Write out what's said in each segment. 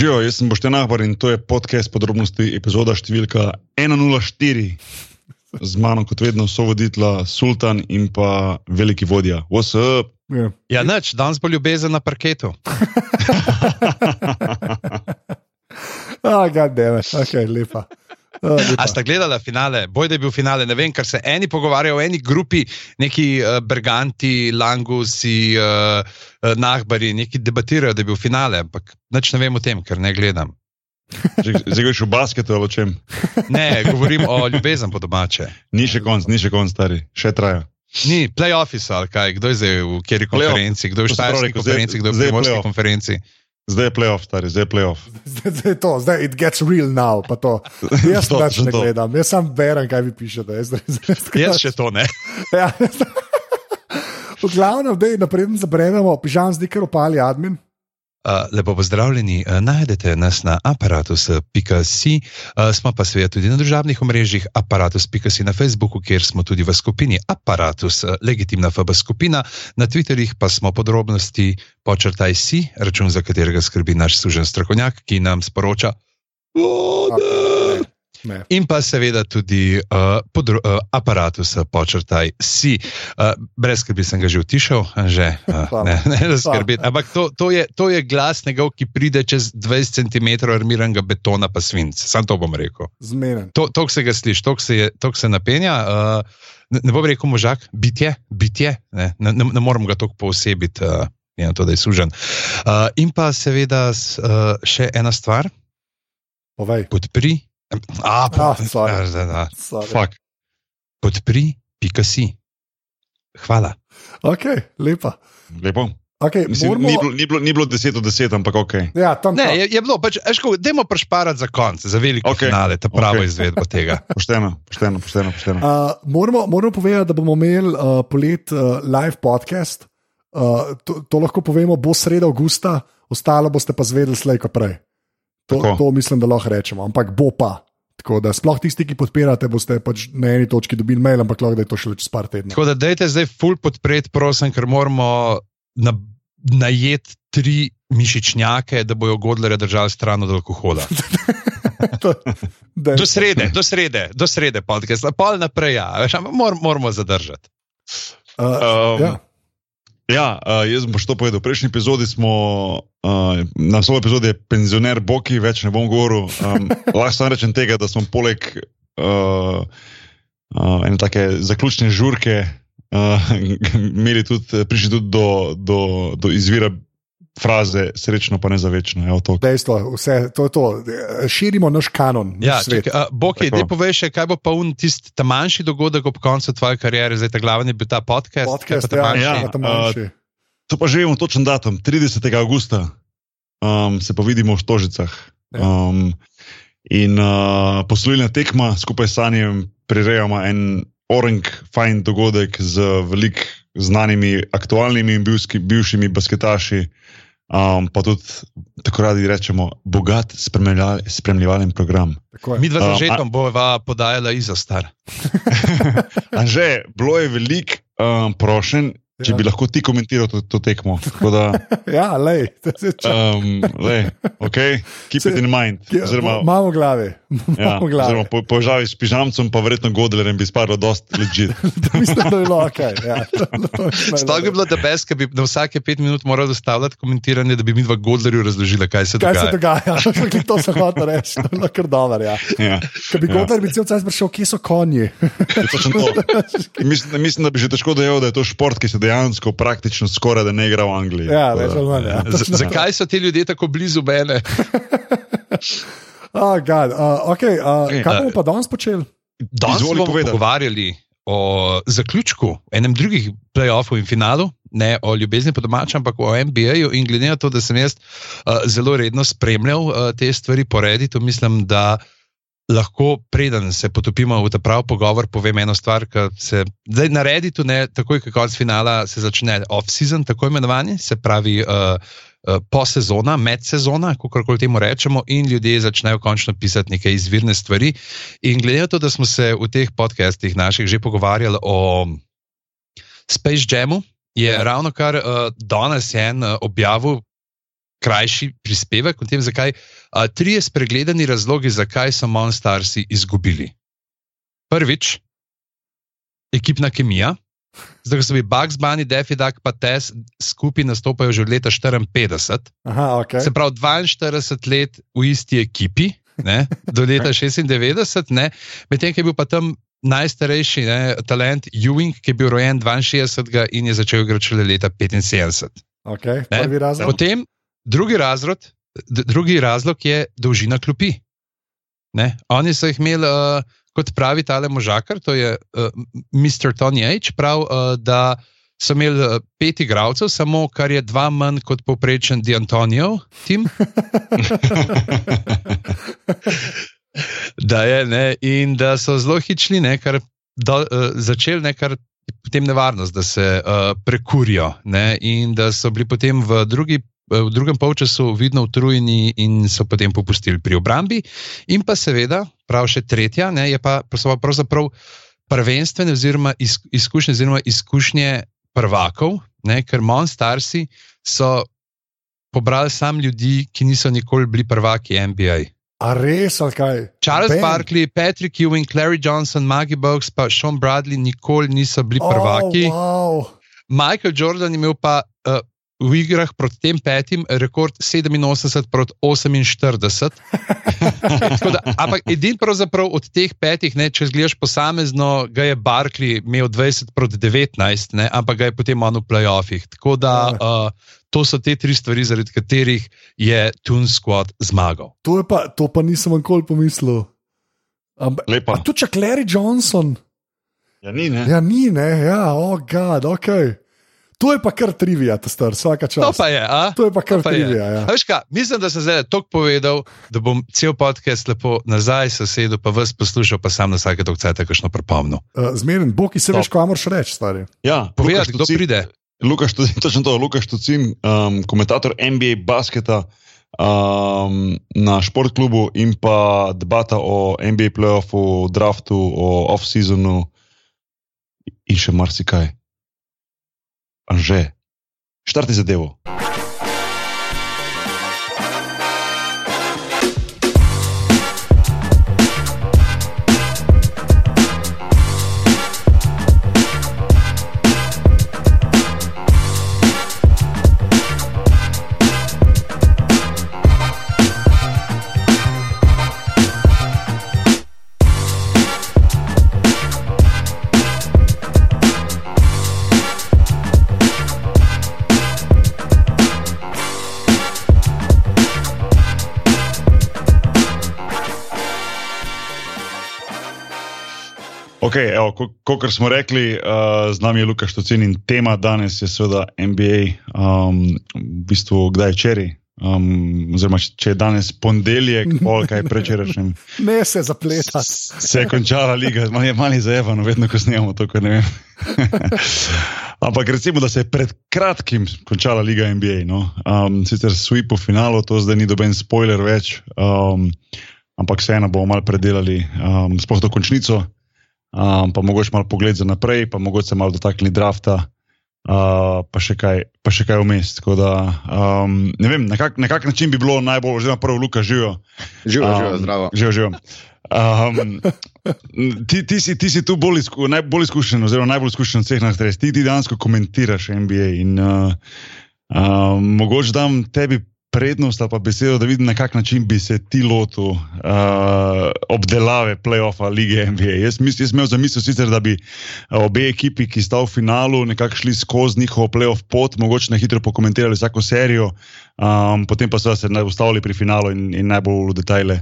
Živijo, jaz sem Boštjan Ahbar in to je podcast podrobnosti, epizoda številka 104. Z mano, kot vedno, so voditla Sultan in pa veliki vodja. WhatsApp. Ja, Ja, nič, danes bo ljubezen na parketu. ah, goddammit, ok, lepa. A sta gledala finale? Boj, da je bil finale. Ne vem, ker se eni pogovarjajo o eni grupi, neki uh, Berganti, Langusi, uh, uh, Nahbari, neki debatirajo, da je bil finale, ampak nič ne vem o tem, ker ne gledam. Zdaj greš v basketu ali čem? Ne, govorim o ljubezen po domače. Ni še konc, ni še konc, stari, še traja. Ni, playoffs ali kaj, kdo je zdaj v kateri konferenci, kdo je v štajerski konferenci, kdo je v primorski konferenci. Zdaj je playoff, stari, zdaj je playoff. Zdaj, zdaj je to, zdaj it gets real now. Jaz To, pač ne to. gledam, jaz sam berem, kaj vi pišete. Jaz, jaz, jaz, Jaz še to ne. Ja. V glavnem, da napreden zabrenemo, pižam zdaj, ker opali admin. Lepo pozdravljeni, najdete nas na aparatus.si, smo pa seveda tudi na družabnih omrežjih aparatus.si na Facebooku, kjer smo tudi v skupini Apparatus, uh, legitimna FB skupina, na Twitterjih pa smo podrobnosti počrtaj si, račun za katerega skrbi naš služen strokovnjak, ki nam sporoča. Vode! Ne. In pa seveda tudi uh, podro, uh, aparatus, uh, počrtaj si. Uh, brez skrbi sem ga že utišal, že uh, ne, ne da skrbeti. Ampak to, to, je, to je glas njegov, ki pride čez 20 cm armiranega betona, pa svinc. Sam to bom rekel. Zmeren. To, to se ga sliši, to se, je- to se napenja. Uh, ne, ne bom rekel možak, bitje, bitje, ne, ne, ne, ne morem ga tako poosebiti. Uh, Na to, da je sužen. Uh, in pa seveda uh, še ena stvar, Povej. podpri. A, Ah, sorry. da, da, da. Sorry. Fuck. podpri, pika si. Hvala. Ok, lepa. Lepo. Okay, Mislim, moramo, ni, bilo, ni, bilo, ni bilo 10 od 10, ampak ok. ja, tam Ne, pa- je, je bilo, pač, eško, dajmo prešparati za konec, za velike Okej. okay. finale, ta pravo okay. izvedbo tega. Pošteno, pošteno, pošteno. pošteno. Uh, moramo, moramo povedati, da bomo imeli uh, polet uh, live podcast. Uh, to, to lahko povemo, bo sredo avgusta, ostalo boste pa zvedeli slej, ko prej. To, Tako. to mislim, da lahko rečemo, ampak bo pa. Tako da sploh tisti, ki podpirate, boste pač na eni točki dobili mail, ampak lahko da je to šele čez par tednov. Tako da dajte zdaj full podpreti, prosim, ker moramo na, najeti tri mišičnjake, da bojo godlere držali stran od alkohola. Da- Do srede, do srede, do srede podcast, pol naprej, ja, veš, mor, moramo zadržati. Uh, Um, ja. Ja, uh, jaz bom še to povedal. V prejšnji epizodi smo, uh, na svoji epizodi je penzioner Boki, več ne bom govoril. Um, lahko samo rečem tega, da smo poleg uh, uh, ene take zaključne žurke uh, imeli tudi, prišli tudi do, do, do izvira fraze srečno, pa ne za večno. Evo, to. Dejstvo, vse, to je to. Širimo naš kanon, naš Ja, svet. čakaj, a, Boki, ti poveš, še, kaj bo pa un tisti ta manjši dogodek ob koncu tvoje kariere, zdaj ta glavni bil ta podcast. Podcast, ja, manjši? Ja, ja, manjši. to pa že imamo točen datum, 30. augusta um, se pa vidimo v Stožicah. Ja. Um, in uh, poslovilna tekma skupaj s Sanjem prirejamo en orang, fajn dogodek z veliko znanimi, aktualnimi in bivski, bivšimi basketaši. Um, pa tudi, tako radi rečemo, bogat spremljevalni program. Mi dva Um, z žetom bova podajala izostar. Anže, bilo je veliko um, prošen, če Ja. bi lahko ti komentiral to, to tekmo. Da, Ja, lej, to je čas. um, le, okay, keep it in mind. Oziroma, Imamo glave. ja, Imamo glave. oziroma po, požavi s pižamcem, pa verjetno godlerjem bi spadlo dosti ležit. Mislim, da je bilo ok. Ja. Sploh bi bilo da best, ker bi na vsake pet minut moral dostavljati komentiranje, da bi mi dva Godlerju razložila, kaj se Kaj se dogaja. dogaja? to se hoče reči, to je kar dobro. Ja. Ja. Ker bi Ja. Godler bi cel čas prišel, kje so konji. Mislim, mislim, da bi že težko dejal, da je to šport, ki se dejansko praktično skoraj da ne igra v Angliji. Ja, več ali manj. Ja. Z- Zakaj so ti ljudje tako blizu mene? Oh, God, uh, okay, uh, kaj bomo pa danes počeli? Danes bomo povedati. pogovarjali o zaključku, enem drugih playoffov in finalu, ne o ljubezni po domačem, ampak o NBA-ju. In glede na to, da sem jaz uh, zelo redno spremljal uh, te stvari po Redditu, mislim, da lahko, preden se potopimo v ta prav pogovor, povem eno stvar, ki se zdaj na Redditu, ne, takoj, ko konc finala se začne off-season, tako imenovani, se pravi. Uh, Posezona, medsezona, kako koli temu rečemo, in ljudje začnejo končno pisati neke izvirne stvari. In glede na to, da smo se v teh podcastih naših že pogovarjali o Space Jamu, je Ja. ravno kar uh, danes je en uh, objavil krajši prispevek o tem, zakaj. Uh, trije spregledani razlogi, zakaj so Monstarsi izgubili. Prvič, ekipna kemija. Zdaj, ko so bili Bugs Bunny, Defi Duck, pa Tess skupaj nastopajo že od leta 54. Aha, okay. Se pravi, 42 let v isti ekipi, ne, do leta 96, medtem ko je bil pa tam najstarejši ne, talent Ewing, ki je bil rojen 62 in je začel igrati šele leta 75. Okay, Ne? Potem drugi razlog, d- drugi razlog je dolžina klopi. Ne? Oni so jih imeli, uh, kot pravi tale možakar, to je uh, Mr. Tony H., prav, uh, da so imeli uh, pet igralcev, samo kar je dva manj kot povprečen Di Antonijo tim. da je, ne, in da so zelo ne, kar do, uh, začeli, ne, kar je potem nevarnost, da se uh, prekurijo. Ne, in da so bili potem v, drugi, v drugem polčasu vidno utrujeni in so potem popustili pri obrambi. In pa seveda, prav še tretja, ne, je pa pravzaprav prvenstvene oziroma iz, izkušnje, oziroma izkušnje prvakov, ne, ker Monstarsi so pobrali sam ljudi, ki niso nikoli bili prvaki NBA. A res, ali kaj? Charles Ben. Barkley, Patrick Ewing, Larry Johnson, Maggie Bogues, pa Sean Bradley nikoli niso bili prvaki. Oh, wow. Michael Jordan je imel pa uh, v igrah proti tem petim rekord 87 proti 48. Tako da, ampak edin pravzaprav od teh petih, ne, če gledaš posamezno, ga je Barkley imel 20 proti 19, ne, ampak ga je potem on v playoffih. Tako da uh, to so te tri stvari, zaradi katerih je Toon Squad zmagal. To, pa, to pa nisem nikoli pomislil. Ampak, a tu če Larry Johnson, Ja, ni, ne? ja, ni, ne, ja, oh, gad, ok. To je pa kar trivija, ta star, vsaka čas. To pa je, a? To je pa kar To pa je. trivija. Ja. A Veš kaj, mislim, da sem zdaj toliko povedal, da bom cel podcast lepo nazaj sosedil, pa vas poslušal, pa sam na vsake tog cajt kakšno prepomnil. Uh, Zmeren, bo ki se veš, kamor še reči, stari. Ja, Povedati, kdo Tucin- pride. Lukaš, točno to, Lukaš Tucin, um, komentator NBA basketa um, na športklubu in pa debata o NBA playoffu, draftu, o off-seasonu in še marsikaj. Anže, štarti zadevo. Okay, evo, Kot smo rekli, uh, z nami je Lukaš Tocin in tema danes je seveda NBA. Um, v bistvu, kdaj čeri? Um, oziroma, če- je danes ponedeljek, pol kaj prečerašnjem. Ne se zapleta. Se je končala liga, malo je malo zajevano, vedno ko snemamo to, kar ne vem. Ampak recimo, da se je pred kratkim končala liga NBA. No? Um, sicer sweep v finalu, to zdaj ni doben spoiler več, um, ampak vseeno bomo malo predelali, um, sploh do končnico, um, pa mogoče malo pogled za naprej, pa mogoče malo dotaknili drafta. Uh, pa, še kaj, pa še kaj vmes. Um, ne vem, na kak, na kak način bi bilo najbolj, oziroma prvo, Luka, živijo. Živijo, Um, živijo, zdravo. Živijo, živijo. Um, ti, ti, si, ti si tu bolj, izku, naj, bolj izkušen, oziroma najbolj izkušen vseh nas treh. Ti, ti dejansko komentiraš NBA. In, uh, uh, mogoče dam tebi prednost ali pa besedo, da vidim, na kak način bi se ti lotil uh, obdelave playoffa lige NBA. Jaz, mis, jaz imel za misel sicer, da bi uh, obe ekipi, ki sta v finalu, nekako šli skozi njihovo playoff pot, mogoče na hitro pokomentirali vsako serijo, um, potem pa so se ustavili pri finalu in, in najbolj v detajle.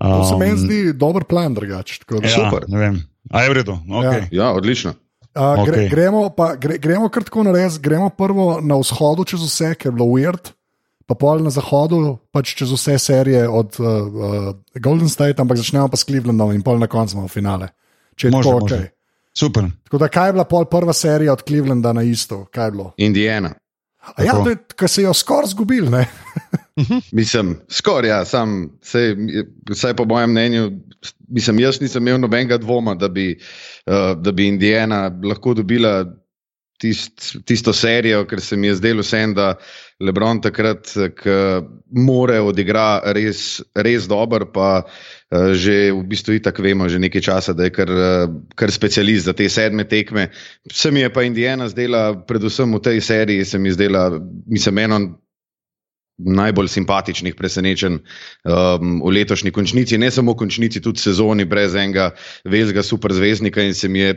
To se meni Um, zdi dober plan, drugače. Ja, Super. Ne vem. A je v redu. Okay. Ja, odlično. Uh, gre, Okej. gremo, pa, gre, gremo kar tako na res. Gremo prvo na vzhodu čez vse, ker je bilo weird, pa pol na zahodu, pač čez vse serije od uh, uh, Golden State, ampak začnemo pa s Clevelandom in pol na koncu imamo finale. Če je Može, tako, može. okay. Super. Tako da kaj je bila pol prva serija od Clevelanda na isto? Kaj je bilo? Indiana. A ja, to je, ker se jo skoraj zgubil? Mislim, skoraj, ja, sam, sej, vsaj po mojem mnenju, mislim, jaz nisem imel nobenega dvoma, da bi, uh, da bi Indiana lahko dobila tist, tisto serijo, ker se mi je zdelo vsem, da Lebron takrat, ki more odigra res, res dober, pa uh, že v bistvu tako vemo, že nekaj časa, da je kar, uh, kar specialist za te sedme tekme. Se mi je pa Indijana zdela, predvsem v tej seriji, se mi je zdela, mislim, eno najbolj simpatičnih presenečenj um, v letošnji končnici, ne samo v končnici, tudi sezoni brez enega velikega superzvezdnika.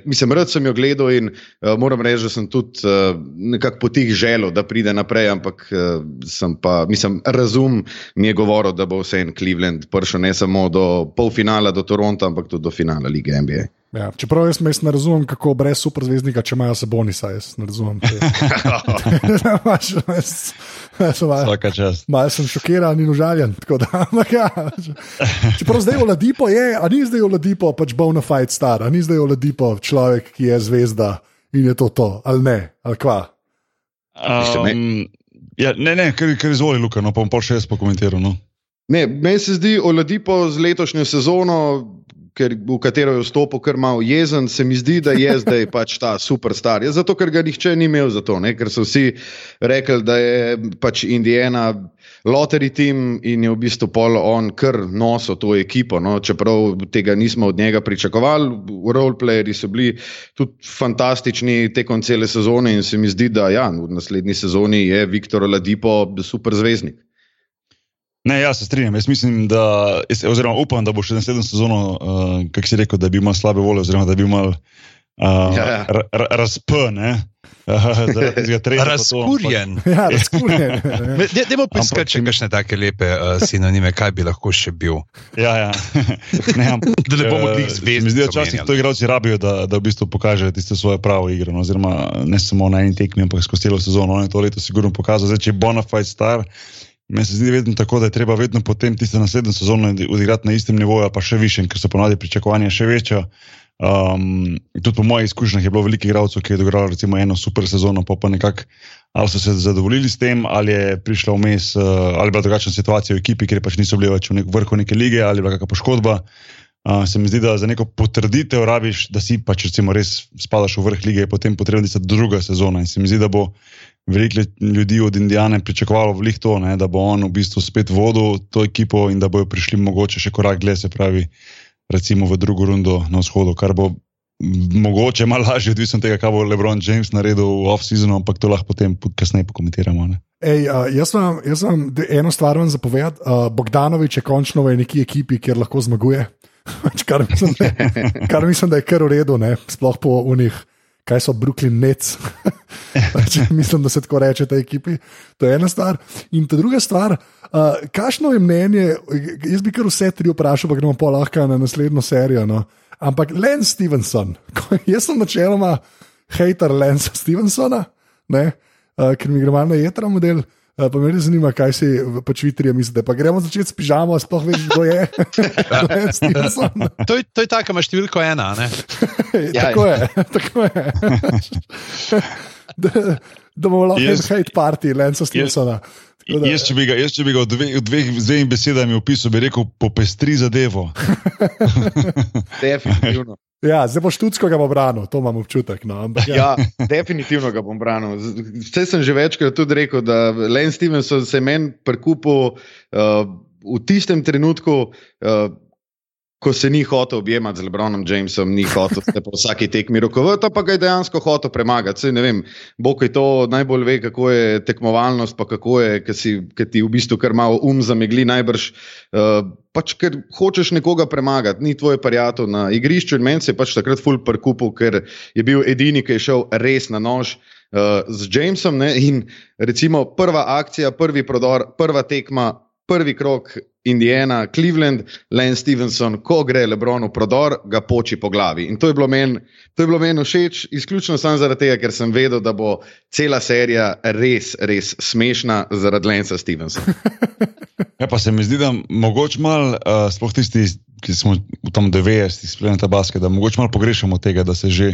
Mislim, rad sem jo gledal in uh, moram reči, da sem tudi uh, nekako potih želel, da pride naprej, ampak uh, sem pa, mislim, razum mi je govoril, da bo vse en Cleveland prišel ne samo do polfinala, do Toronta, ampak tudi do finala lige NBA. Ja, čeprav jaz, jaz ne razumem, kako brez superzvezdnika, če imajo se bonisa. Jaz ne razumem. Vsaka čast. Malo sem šokiran in užaljen. Da, ja. Čeprav zdaj v Ladipo je, a ni zdaj v Ladipo pač bona fight star, a ni zdaj v Ladipo človek, ki je zvezda in je to to, ali ne, ali kva. Um, ja, ne, ne, kar, kar izvoli, Luka, no pa bom pa še jaz pokomentiral. No. Ne, meni se zdi, Oladipo z letošnjo sezono ker, v katero je vstopil, ker malo jezen, se mi zdi, da je zdaj pač ta superstar. Je zato, ker ga nihče ni imel za to, ne? ker so vsi rekli, da je pač Indijana. Loteri tim in je v bistvu pol on kar nosil to ekipo, no? čeprav tega nismo od njega pričakovali. Roleplayeri so bili tudi fantastični tekom cele sezone in se mi zdi, da ja, v naslednji sezoni je Viktor Ladipo super zvezdnik. Ne, jaz se strinjam. Jaz mislim, da, oziroma upam, da bo še naslednjo sezono, uh, kako si rekel, da bi imel slabe volje, oziroma da bi imel uh, ja, ja. razpn. Razkurjen. Ja, razkurjen. Dajmo poiskati še kakšne take lepe uh, sinonime, kaj bi lahko še bil. Ja, ja. Ne, am, da ne bomo tih zvezd. Zdi, da včasih to igralci rabijo, da, da v bistvu pokažejo tiste svoje pravo igro. No, oziroma ne samo na eni tekmi, ampak skozi celo sezono. On je to leto sigurno pokazal. Zdaj, če je Bonafide star. Meni se zdi vedno tako, da je treba vedno potem tiste naslednje sezone odigrati na istem nivoju, pa še više, ker so ponovadi pričakovanja še večja. Um, tudi po mojih izkušnjah je bilo veliko igralcev, ki je odigralo recimo eno super sezono, pa pa nekako ali so se zadovoljili s tem, ali je prišla vmes, uh, ali je bila drugačna situacija v ekipi, ker pač niso bili več v nek vrhu neke lige ali bila kakšna poškodba. Uh, se mi zdi, da za neko potrditev rabiš, da si pač recimo res spadaš v vrh lige, je potem potrebna tista druga sezona. In se mi zdi, da bo veliko ljudi od Indijane pričakovalo v Lihto, ne, da bo on v bistvu spet vodil to ekipo in da bojo prišli mogoče še korak dlje, se pravi, recimo v drugo rundo na vzhodu, kar bo mogoče malo lažje, odvisno od tega, kaj bo Lebron James naredil v off-seasonu, ampak to lahko potem kasneje pokomentiramo. Ej, uh, jaz vam eno stvar vam zapovedam. Uh, Bogdanovič je končno v neki ekipi, kjer lahko zmaguje. kar, mislim, kar mislim, da je kar v redu, ne? sploh po unih kaj so Brooklyn Nets. Mislim, da se tako reče tej ekipi. To je ena stvar. In ta druga stvar, uh, kakšno je mnenje, jaz bi kar vse tri vprašal, pa gremo pa lahko na naslednjo serijo. No? Ampak Len Stevenson, jaz sem načeloma hater Lensa Stevensona, uh, ker mi gre malo na jedra model. Pa me res zanima, kaj si po Twitterju mislite. Pa gremo začeti s pižamo, sploh veš, kdo je. to, je to je tako, imaš številko ena. Ja, tako je. Tako je. da, da bomo lahko imeli hate party, Lensa Stevensona. Jaz, če bi ga, jaz, če bi ga v dveh, dveh, dveh besedami opisal, bi rekel: popestri zadevo. Definitivno. Ja, zdaj boš tudi skoga branil, to imam občutek. No, ampak, ja. ja, definitivno ga bom branil. Vse sem že večkrat tudi rekel, da Len Stevenson se meni prekupil uh, v tistem trenutku. Uh, ko se ni hotel objemati z Lebronom Jamesom, ni hotel se po vsaki tekmi rokovati, pa ga je dejansko hotel premagati. Sej, ne vem, Bog je to najbolj ve, kako je tekmovalnost, pa kako je, ker ti v bistvu kar malo um zamegli najbrž. Uh, pač, ker hočeš nekoga premagati, ni tvoj prijatelj na igrišču in meni se je pač takrat full prkupil, ker je bil edini, ki je šel res na nož. Uh, z Jamesom ne? in recimo prva akcija, prvi prodor, prva tekma, prvi krok, Indiana, Cleveland, Len Stevenson, ko gre Lebron v prodor, ga poči po glavi. In to je bilo meni men všeč, izključno samo zaradi tega, ker sem vedel, da bo cela serija res, res smešna zaradi Lensa Stevensona. Ja, pa se mi zdi, da mogoče malo, uh, sploh tisti, ki smo v tem 90-ih spremljali ta basket, da mogoče malo pogrešamo tega, da se že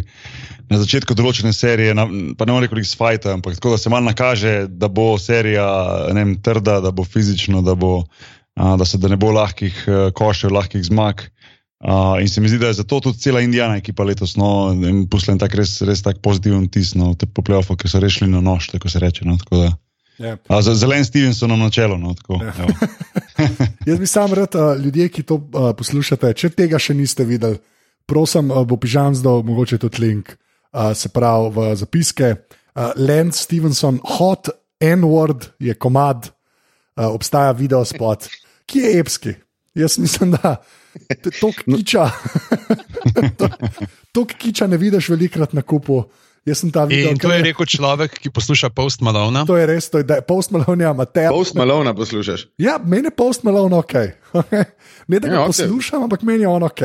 na začetku določene serije, na, pa ne moremo reči spajta, ampak tako, da se malo nakaže, da bo serija vem, trda, da bo fizično, da bo da, se, da ne bo lahkih uh, košev, lahkih zmag. Uh, in se mi zdi, da je zato tudi cela Indijana ekipa letos no, poslala tak res, res tak pozitiven tis no, te poplejofe, ki so rešili na nož, tako se reče. No, tako da, Ja. a, za zelen Stevenson na čelo. No, tako, Ja. Jaz bi sam rad, uh, ljudje, ki to uh, poslušate, če tega še niste videli, prosim, uh, bo pižam zdaj, mogoče tudi link, uh, se pravi v zapiske. Uh, Lance Stevenson, hot N-word je komad, uh, obstaja video spot, ki je epski. Jaz mislim, da to kiča, to kiča ne vidiš velikrat na kupu. Jaz sem ta video. In to je rekel človek, ki posluša Post Malone. To je res, to je, da je post Malone, Matej. Post Malone poslušaš. Ja, meni je post Malone ok. ne da ga Ja, poslušam, ampak meni je on ok.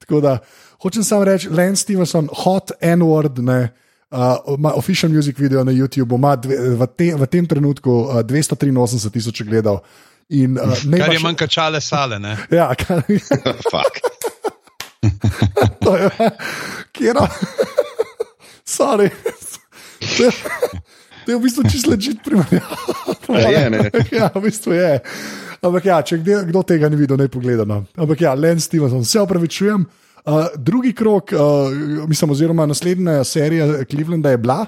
Tako da hočem samo reči, Lance Stevenson, hot N-word, ne. Uh, ima official music video na YouTubu, ima dve, v, te, v tem trenutku uh, 283 tisoč gledal. In, uh, ne Kar ima je še- manjka čale sale. Ne? Ja, kar je. Fuck. to je Kjera. Sorry. To je, v bistvu čisto ležit primerjava. A je, ne? ja, v bistvu je. Ampak ja, če kdo, kdo tega ni videl, ne pogleda. No. Ampak ja, Lance Stevenson, se opravičujem. Uh, drugi krok, uh, mislim, oziroma naslednja serija Clevelanda je bila,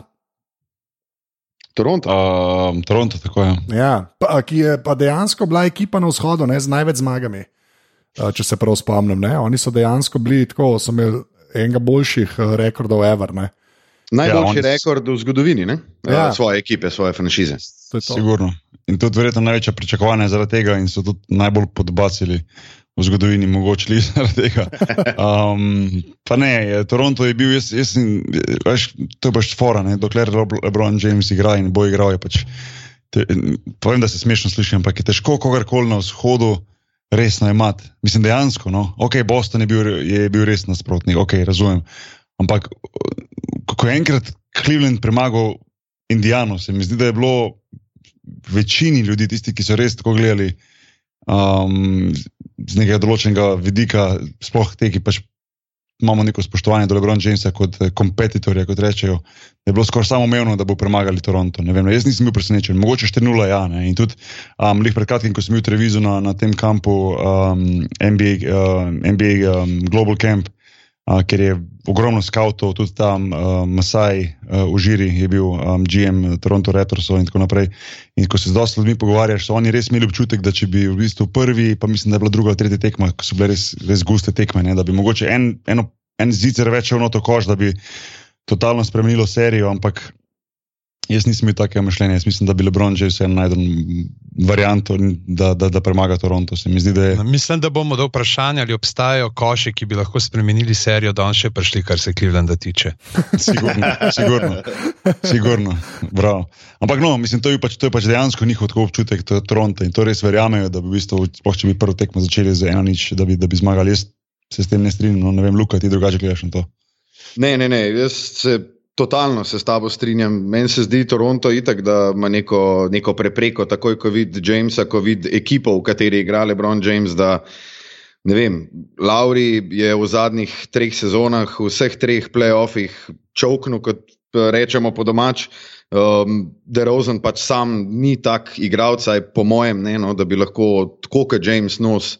Toronto. Um, Toronto, tako je. ja, pa, ki je pa dejansko bila ekipa na vzhodu ne, z največ zmagami. Uh, če se prav spomnim, ne. oni so dejansko bili tako, so imeli enega boljših uh, rekordov, ever. Ne. Najboljši oni s- rekord v zgodovini, ne? Ja. Ja. Svoje ekipe, svoje franšize. To to. Sigurno. In tudi verjetno največja pričakovanja zaradi tega, in so tudi najbolj podbacili v zgodovini, mogoče li zaradi tega. Um, pa ne, je, Toronto je bil, jaz, jaz veš, to je pač fora, ne, dokler LeBron James igra in bo igral, pač. Te, povem, da se smešno sliši, ampak je težko kogarkoli na vzhodu resno imati. Mislim, dejansko, no, ok, Boston je bil, je bil res nasprotnik, ok, razumem. Ampak, ko je enkrat Cleveland premagal Indijano, se mi zdi, da je bilo večini ljudi, tisti, ki so res tako gledali um, z nekega določenega vidika, sploh te, ki pač imamo neko spoštovanje do Lebrona Jamesa kot eh, kompetitorja, kot rečejo, je bilo skoraj samoumevno, da bo premagali Toronto. Ne vem, jaz nisem bil presenečen, mogoče 4-0, ja. Ne. In tudi um, lih pred kratkim, ko sem bil v Trevizu na, na tem kampu um, NBA, uh, NBA um, Global Camp, uh, ker je ogromno skautov, tudi tam uh, Masaj uh, v Žiri je bil um, GM Toronto Raptorsov in tako naprej. In ko se z dosti ljudmi pogovarjaš, so oni res imeli občutek, da če bi v bistvu prvi, pa mislim, da je bila druga ali tretja tekma, ko so bile res, res guste tekme, ne, da bi mogoče en, eno, en zicer več šel na to koš, da bi totalno spremenilo serijo, ampak jaz nisem imel takega mišljenja. Jaz mislim, da bi Lebron že vse najdel varianto, da, da, da premaga Toronto. Se mi zdi, da je. Mislim, da bomo do vprašanja, ali obstajajo koši, ki bi lahko spremenili serijo, da on še prišli, kar se Clevelanda tiče. Sigurno, sigurno, sigurno. Bravo. Ampak no, mislim, to je pač, to je pač dejansko njihov občutek, to je Toronto in to res verjamejo, da bi v bistvu, če bi prvo tekmo začeli z eno nič, da bi, da bi zmagali. Jaz se s tem ne strinjam, no, ne vem, Luka, ti drugače gledaš na to. Ne, ne, ne, jaz se totalno se s tabo strinjam. Meni se zdi Toronto itak, da ima neko, neko prepreko, takoj ko vidi Jamesa, ko vidi ekipo, v kateri igra LeBron James. Da, ne vem, Lauri je v zadnjih treh sezonah, v vseh treh playoffih čovknil, kot rečemo po domač. Um, DeRozan pač sam ni tak igralec, po mojem, ne, no, da bi lahko tako kot James nos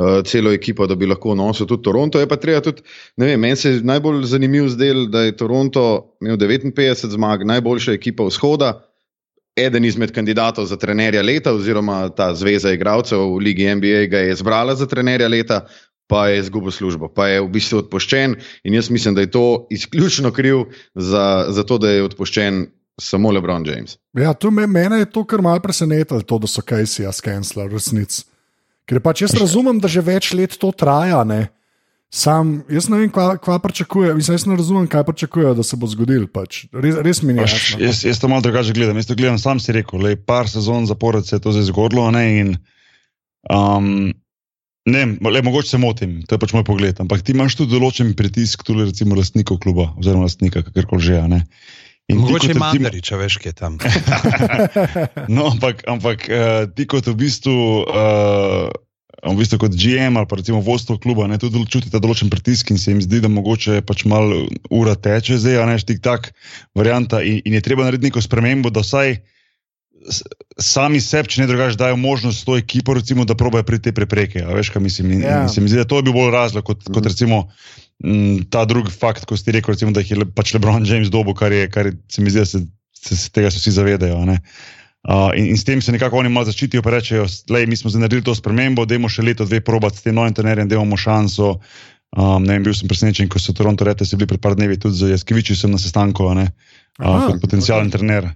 uh, celo ekipo, da bi lahko nosil tudi Toronto. Je pa treba tudi, ne vem, meni se je najbolj zanimiv zdel, da je Toronto imel 59 zmag, najboljša ekipa vzhoda, eden izmed kandidatov za trenerja leta, oziroma ta zveza igralcev v Ligi NBA ga je izbrala za trenerja leta. Pa je izgubil službo, pa je v bistvu odpuščen, in jaz mislim, da je to izključno kriv za, za to, da je odpuščen samo LeBron James. Ja, me, mene je to kar malce presenetilo, to, da so Kajsija skenslali resnic. Ker pač jaz razumem, da že več let to traja. Ne? Sam, jaz ne vem, kva, kva pričakujejo. Mislim, jaz ne razumem, kaj pričakujejo, da se bo zgodil. Pač. Res, res mi ni Pač, jasno. jaz, jaz to malo drugače gledam. Jaz to gledam, sam si rekel, le par sezon zapored se je to zdaj zgodilo. Ne, in, um, ne, le, mogoče se motim, to je pač moj pogled. Ampak ti imaš tudi določen pritisk, tudi recimo lastnikov kluba, oziroma lastnika, kakorkoli že. ne. In Mogoče ima recimo- Mandariča, veš, kje je tam. No, ampak, ampak uh, ti kot v bistvu. Uh, V bistvu kot GM ali pa recimo vodstvo kluba, ne, tudi čutite določen pritisk in se jim zdi, da mogoče pač malo ura teče, zdaj, a ne, tik tak varianta in, in je treba narediti neko spremembo, da vsaj sami sebi, če ne drugače, dajo možnost to ekipo, recimo, da probejo priti te prepreke. A veš, kaj mislim? In, Ja. in se mi zdi, da to je bil bolj razlog kot, kot recimo. M, Ta drugi fakt, ko ste rekel, recimo, da jih je pač LeBron James dobo, kar je, kar je, se mi zdi, da se, se, se tega vsi zavedajo. a ne. Uh, in, in s tem se nekako oni malo začitijo, pa rečejo, da mi smo zdaj naredili to spremembo, dajmo še leto, dve probati s tem novim trenerjem, da imamo šanso. Um, ne vem, bil sem presenečen, ko so Toronto rekli, da so bili pred par dnevi tudi z Jaskeviči sem na sestanku, ne, uh, Aha, kot potencijalen ok. trener.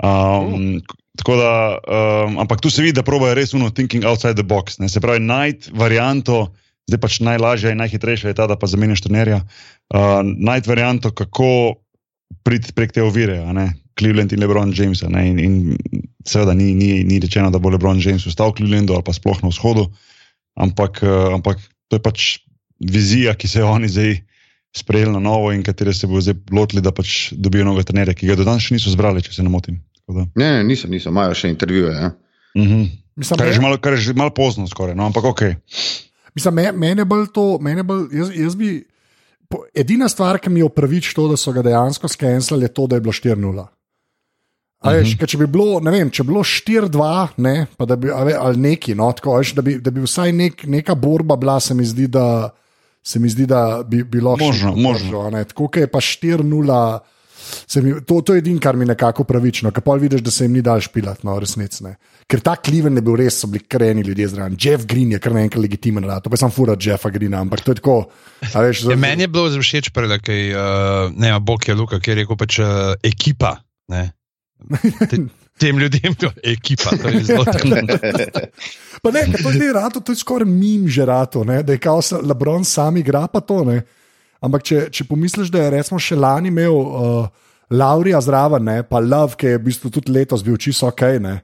Um, tako da, um, ampak tu se vidi, da probajo res uno thinking outside the box. Ne, se pravi, najti varianto, zdaj pač najlažja in najhitrejša je ta, da pa zamenjaš trenerja. Uh, najti varianto, kako priti prek te ovire, a ne, Cleveland in LeBron James. a Ne, in, in seveda ni, ni, ni rečeno, da bo LeBron James ostal v Clevelandu ali pa sploh na vzhodu, ampak, uh, ampak to je pač vizija, ki se jo oni zdaj sprejeli na novo in katere se bo zdaj lotili, da pač dobijo novega trenerja, ki ga do danes še niso zbrali, če se ne motim. Tako da, Ne, ne, niso, niso, imajo še intervjuje. Ja. mhm. Mislim, Kar je že malo, kar je že malo pozno, skoraj, no, ampak ok. Mislim, me, mene bolj to, mene bolj, jaz, jaz bi. Po, edina stvar, ki mi je opravič to, da so ga dejansko skenirali, je to, da je bilo 4-0. A Veš, Mhm. če bi bilo, ne vem, če bi bilo 4-2, ne, bi, a ve, ali neki, no, tako, veš, da, bi, da bi vsaj nek, neka borba bila, se mi zdi, da, se mi zdi, da bi bilo Možno, možno. Tako kot je pa 4-0. Mi, to, to je edino, kar mi je nekako pravično, ker pa vidiš, da se jim ni dal špilati, no, resnici. ne. Ker ta Cleveland je bil res, so bili kreni ljudje zraven. Jeff Green je kar naenkrat legitimen, rad. to pa sem fura Jeffa Greena, ampak to je tako. a Veš, Ja, meni je bilo všeč, prej, kaj uh, ne, Bog je Luka, ki je rekel pač uh, ekipa. Ne. Te, tem ljudem je ekipa. To je zelo Pa ne, to je rato, to je skoraj mim že rato, ne, da je kao se Lebron sam igra, pa to ne. Ampak če, če pomisliš, da je recimo še lani imel uh, Laurija zraven, ne, pa Love, ki je v bistvu tudi letos bil čisto ok. Ne,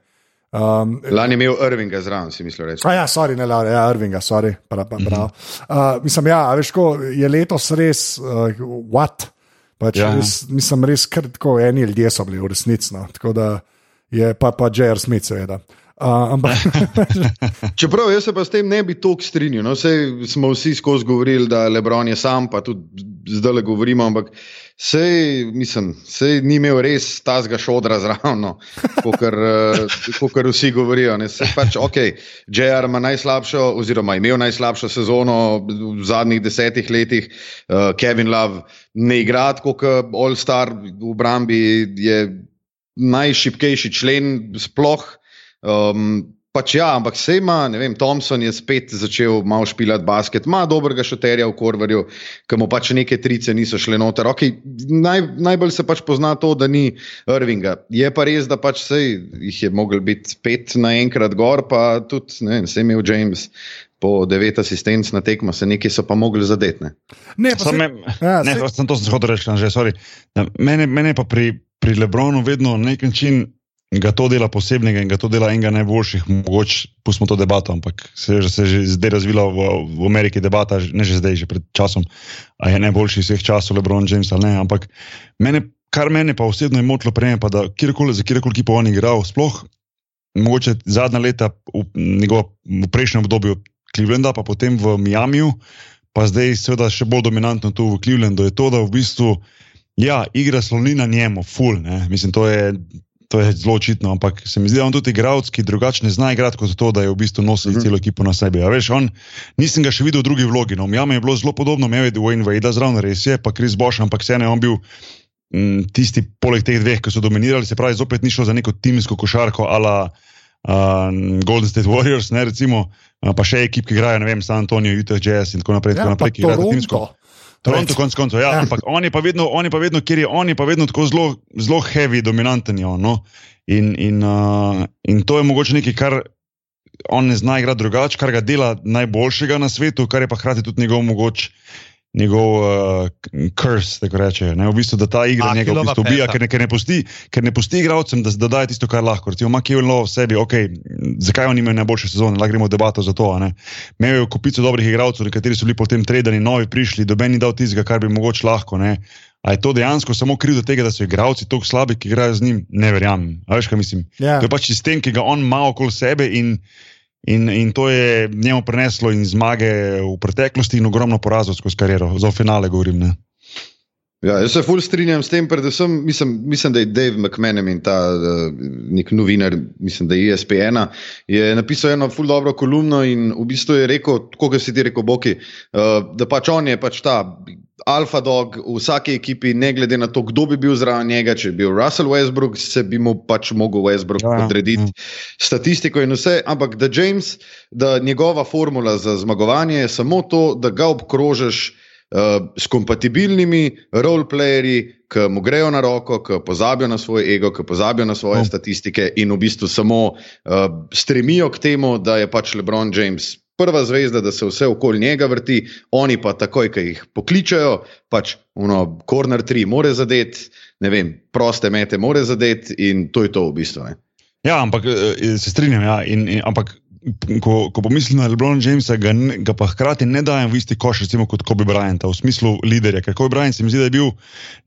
um, Lani je imel Irvinga zraven, si mislil reči. A ja, sorry, ne Laura, ja, Irvinga, sorry. Prav, prav, prav. Uh, mislim, ja, veš, ko je letos res, uh, what? Pač, Ja. ja. res, mislim, res kar tako eni ljudje so bili v resnici. No. Tako da je pa, pa J.R. Smith, seveda. Uh, ampak, Čeprav jaz se pa s tem ne bi toliko strinjal. No, sej smo vsi skozi govorili, da Lebron je sam, pa tudi zdaj le govorimo, ampak sej, mislim, sej ni imel res tazga šodra zraven, no, kot vsi govorijo. Ne. Sej pač, ok, JR ima najslabšo, oziroma imel najslabšo sezono v zadnjih desetih letih, uh, Kevin Love ne igra kot All-Star v obrambi, je najšipkejši člen sploh. Um, pač ja, ampak se ima, ne vem, Thompson je spet začel malo špilati basket, ima dobrega šoterja v Korvarju, ki mu pač neke trice niso šle noter. Okay, naj, najbolj se pač pozna to, da ni Irvinga. Je pa res, da pač sej jih je mogel biti spet naenkrat gor, pa tudi, ne vem, se je imel James. Po devet asistenc na tekmo se nekaj so pa mogli zadeti. ne. ne, pa Sam se, ja, ne, saj- sem to sem hotel reči, že, sorry. Ja, Mene, mene pa pri, pri Lebronu vedno na nek način ga to dela posebnega in ga to dela enega najboljših. Mogoče pustimo to debato, ampak se, se je že zdaj razvila v, v Ameriki debata, ne že zdaj, že pred časom, a je najboljši vseh časov Lebron James ali ne. Ampak mene, kar mene pa osebno je motilo prej, pa da kjerkoli, za kjerkoli ekipo on igral, sploh mogoče zadnja leta v, njegov, v prejšnjem obdobju Clevelanda, pa potem v Miamiju, pa zdaj seveda še bolj dominantno tu v Clevelandu, je to, da v bistvu ja, igra sloni na njemu, full. Ne? Mislim, to je. To je zelo očitno, ampak se mi zdi, da on tudi igralec, ki drugače ne zna igrati kot to, da je v bistvu nosil mm. -hmm. celo ekipo na sebi. A Veš, on, nisem ga še videl v drugi vlogi. No, Mjame je bilo zelo podobno, imel je Dwayne Wade zraven, res je, pa Chris Bosch, ampak vseeno je on bil m, tisti, poleg teh dveh, ki so dominirali, se pravi, zopet ni šlo za neko timsko košarko ala uh, Golden State Warriors, ne, recimo, uh, pa še ekip, ki igrajo, ne vem, San Antonijo, Utah Jazz in tako naprej. ja, tako naprej ki igrajo timsko. Toronto. Konc koncev, ja, Ja. ampak on je pa vedno, on je pa vedno, kjer je on, je pa vedno tako zelo, zelo heavy, dominanten. Je on, no? in, in, uh, in to je mogoče nekaj, kar on ne zna igrati drugače, kar ga dela najboljšega na svetu, kar je pa hkrati tudi njegov mogoč. Njegov uh, kurs, tako reče. Ne? V bistvu, da ta igra njega v bistvu ubija, ker ne, ker ne pusti, ker ne pusti igralcem, da, da daje tisto, kar lahko. Recimo, ima Kevin Love v sebi, okay, zakaj on ima najboljše sezone, lahko gremo v debato za to. Imel je kupico dobrih igralcev, nekateri so bili potem tredani, novi prišli, doben ni dal tistega, kar bi mogoče lahko. Ne. A je to dejansko samo kriv do tega, da so igralci tako slabi, ki igrajo z njim? Ne verjamem. A veš, kaj mislim? Ja. To je pač sistem, ki ga on ima okoli sebe in, in, in to je njemu preneslo in zmage v preteklosti in ogromno porazov skozi kariero. Za finale govorim. Ne? Ja, jaz se ful strinjam s tem, predvsem mislim, mislim da je Dave McMahon in ta uh, nek novinar, mislim, da je ESPN, je napisal eno ful dobro kolumno in v bistvu je rekel, tako kot si ti rekel, Boki, uh, da pač on je pač ta alfa dog v vsaki ekipi, ne glede na to, kdo bi bil zraven njega, če bi bil Russell Westbrook, se bi mu pač mogel Westbrook ja, podrediti ja. statistiko in vse, ampak da James, da njegova formula za zmagovanje je samo to, da ga obkrožiš uh, s kompatibilnimi roleplayerji, ki mu grejo na roko, ki pozabijo na svoj ego, ki pozabijo na svoje oh. statistike in v bistvu samo uh, stremijo k temu, da je pač LeBron James. Prva zvezda, da se vse okoli njega vrti, oni pa takoj, ko jih pokličajo, pač uno, corner 3, more zadeti, ne vem, proste mete, more zadeti, in to je to v bistvu. Ne. Ja, ampak eh, se strinjam. Ja, in, in, ampak ko, ko pomislim na Lebrona Jamesa, ga, ga pa hkrati ne dajem v isti koš, recimo kot Kobe Bryant, v smislu liderja. Ker Kobe Bryant se mi zdi, da je bil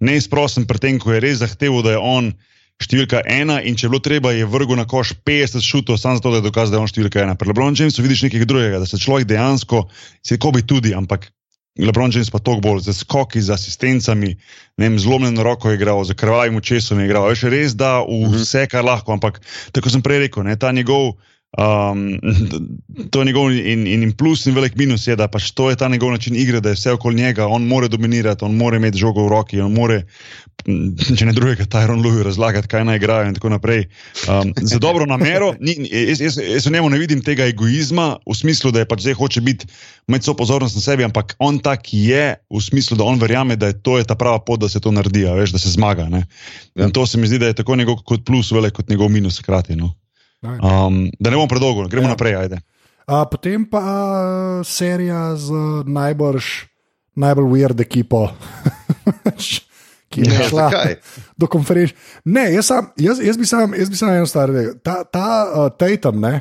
neizprosten pri tem, ko je res zahteval, da je on številka ena in če je bilo treba, je vrgel na koš 50 šutov, samo zato, da je dokazal, da je on številka ena. Pri Lebronu Jamesu vidiš nekaj drugega, da se človek dejansko, se Kobe tudi, ampak. Lebron James pa toliko bolj za skoki, z asistencami, zlomljeno roko je igral, z krvavim očesom je igral. Je še res, da mhm. vse, kar lahko, ampak tako sem prej rekel, ne, ta njegov. Um, to je njegov in, in, in plus in velik minus, je, da pač to je ta njegov način igre, da je vse okoli njega, on more dominirati, on more imeti žogo v roki, on more, če ne drugega, Tyron Lewis razlagati, kaj naj igrajo in tako naprej. Um, za dobro namero, ni, jaz, jaz, jaz v njemu ne vidim tega egoizma v smislu, da je pač zdaj hoče biti med so pozornost na sebi, ampak on tak je v smislu, da on verjame, da je to je ta prava pot, da se to naredi, veš, da se zmaga. Ne? In to se mi zdi, da je tako njegov kot plus, velik kot njegov minus, hkrati. No? Um, da ne bomo predolgo, gremo ja. naprej. A, potem pa serija z najbrž, najbolj weird ekipo, ki je ja, šla do konferenc. Ne, jaz, sam, jaz, jaz bi samo eno stvar rekel. Ta, ta uh, Tatum, ne,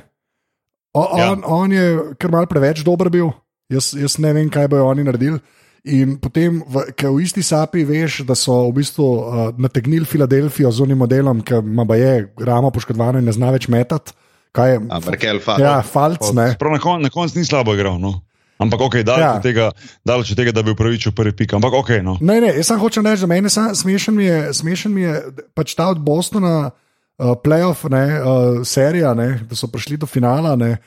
o, ja. on, on je kar mal preveč dober bil, jaz, jaz ne vem, kaj bojo oni naredili. In potem, ker v isti sapi veš, da so v bistvu uh, nategnili Filadelfijo z unim modelom, ki ima je ramo poškodovano in ne zna več metati. Kaj je? Amerikel, falc. Ja, falc. Na koncu kon ni slabo igral. No. Ampak, ok, daleč, ja. tega, daleč od tega, da bi upravičil prvi pik. Ampak, ok. No. Ne, ne, jaz sem hočem reči, da meni smešen mi je, smešen mi je pač ta od Bostona, uh, playoff, ne, uh, serija, ne, da so prišli do finala, ne,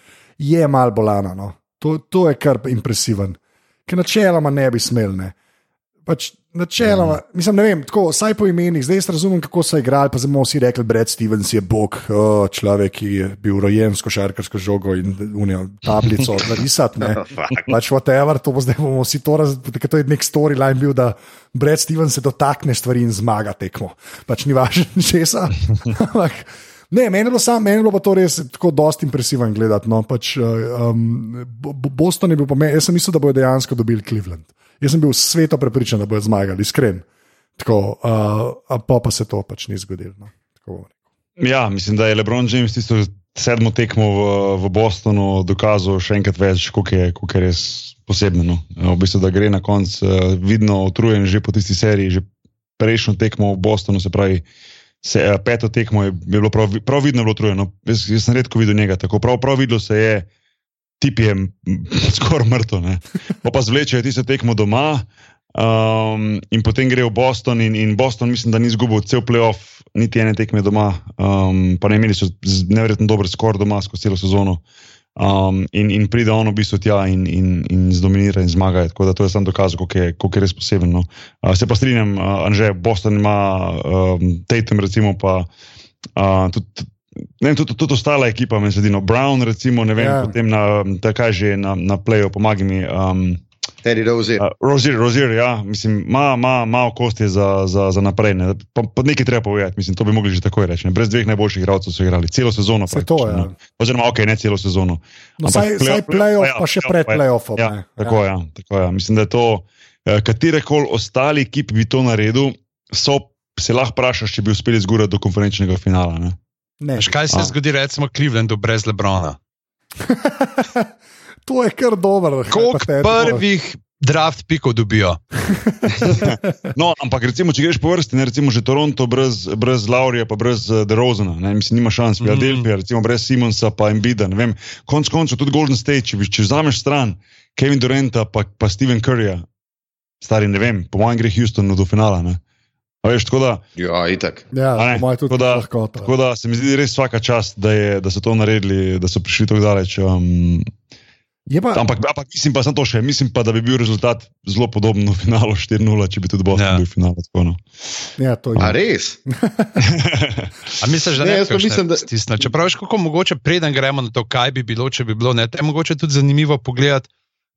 je mal bolana. No. To, to je kar impresiven ki načeloma ne bi smel. Ne. Pač načeloma, mm. mislim, ne vem, tako, vsaj po imenih, zdaj razumem, kako so igrali. Pa zdaj si rekli, Brad Stevens je bog, oh, človek, ki je bil rojen s košarkarsko žogo in unijo tablico narisati. pač whatever, to bo zdaj bomo vsi to razumeli. To je nek storyline bil, da Brad Stevens se dotakne stvari in zmaga tekmo. Pač ni važno, česa. Ne, meni je bilo, sam, meni je bilo pa to res tako dosti impresivno gledati. No. Pač, um, Boston je bil pomen, jaz sem mislil, da bodo dejansko dobili Cleveland. Jaz sem bil sveto prepričan, da bodo zmagali, iskren. Tako, uh, pa pa se to pač ni zgodilo. No. Ja, mislim, da je LeBron James tisto sedmo tekmo v, v Bostonu dokazal še enkrat več, koliko je, koliko je res posebno. No. V bistvu, da gre na koncu uh, vidno utrujen že po tisti seriji, že prejšnjo tekmo v Bostonu, se pravi se, uh, peto tekmo je bilo prav, prav vidno, bilo trujeno. Jaz, jaz sem redko videl njega tako. Prav, prav vidno se je, tip je skoraj mrtev. Pa pa zvlečejo tisto tekmo doma. Um, in potem gre v Boston, in, in Boston, mislim, da ni izgubil cel playoff, niti ene tekme doma, um, pa ne imeli so nevrjetno dober skor doma skozi celo sezono. Um, in, in pride on v bistvu tja in, in, in zdominira in zmaga. Tako da to je sam dokaz, kako je, je res poseben. No. Uh, se pa strinjam, uh, Anže, Boston ima um, Tatum, recimo, pa uh, tudi. Ne, tudi, tudi ostala ekipa, meni se zdi, no, Brown, recimo, ne vem. Ja. potem na, kaj že na, na playu, pomagaj mi. Um, Teddy Rozier. Uh, Rozier, Rozier, ja, mislim, ima, ima, ima kosti za, za, za naprej. Ne. Pa, pa nekaj treba povedati, mislim, to bi mogli že takoj reči. Ne. Brez dveh najboljših igralcev so igrali celo sezono. To, ja. Oziroma, ok, ne celo sezono. No, saj play playoff, pa, pa še pred playoffom. Ja, tako, ja. Ja, tako, ja. Mislim, da je to, eh, katerekoli ostali ekipi bi to naredil, so, se lahko vprašaš, če bi uspeli zgurati do konferenčnega finala. Ne. Ne. Kaj se A. zgodi, recimo, Clevelandu brez Lebrona? To je kar dobro. Koliko prvih draft pikov dobijo? no, ampak recimo, če greš po vrsti, ne recimo že Toronto brez, brez Laurija, pa brez uh, DeRozana, ne, mislim, nima šans, Philadelphia, mm. recimo brez Simonsa, pa Embida, ne vem, konc koncev tudi Golden State, če, če vzameš stran Kevin Duranta, pa, pa Steven Curryja. stari ne vem, po mojem gre Houston do finala. Ne? A veš, tako da, Ja, itak. Ja, ne, po mojem tudi tako da- lahko. tako da se mi zdi res vsaka čast, da, je, da so to naredili, da so prišli tako daleč. Um, pa, ampak, ampak mislim pa, to še, mislim pa, da bi bil rezultat zelo podoben finalu 4-0, če bi tudi Boston Ja. bil v finalu. Tako, no. ja, to je. A res? A misliš, da Ne, ne, mislim, da- stisnil? Čeprav veš, kako mogoče preden gremo na to, kaj bi bilo, če bi bilo, ne, te je mogoče tudi zanimivo pogledati.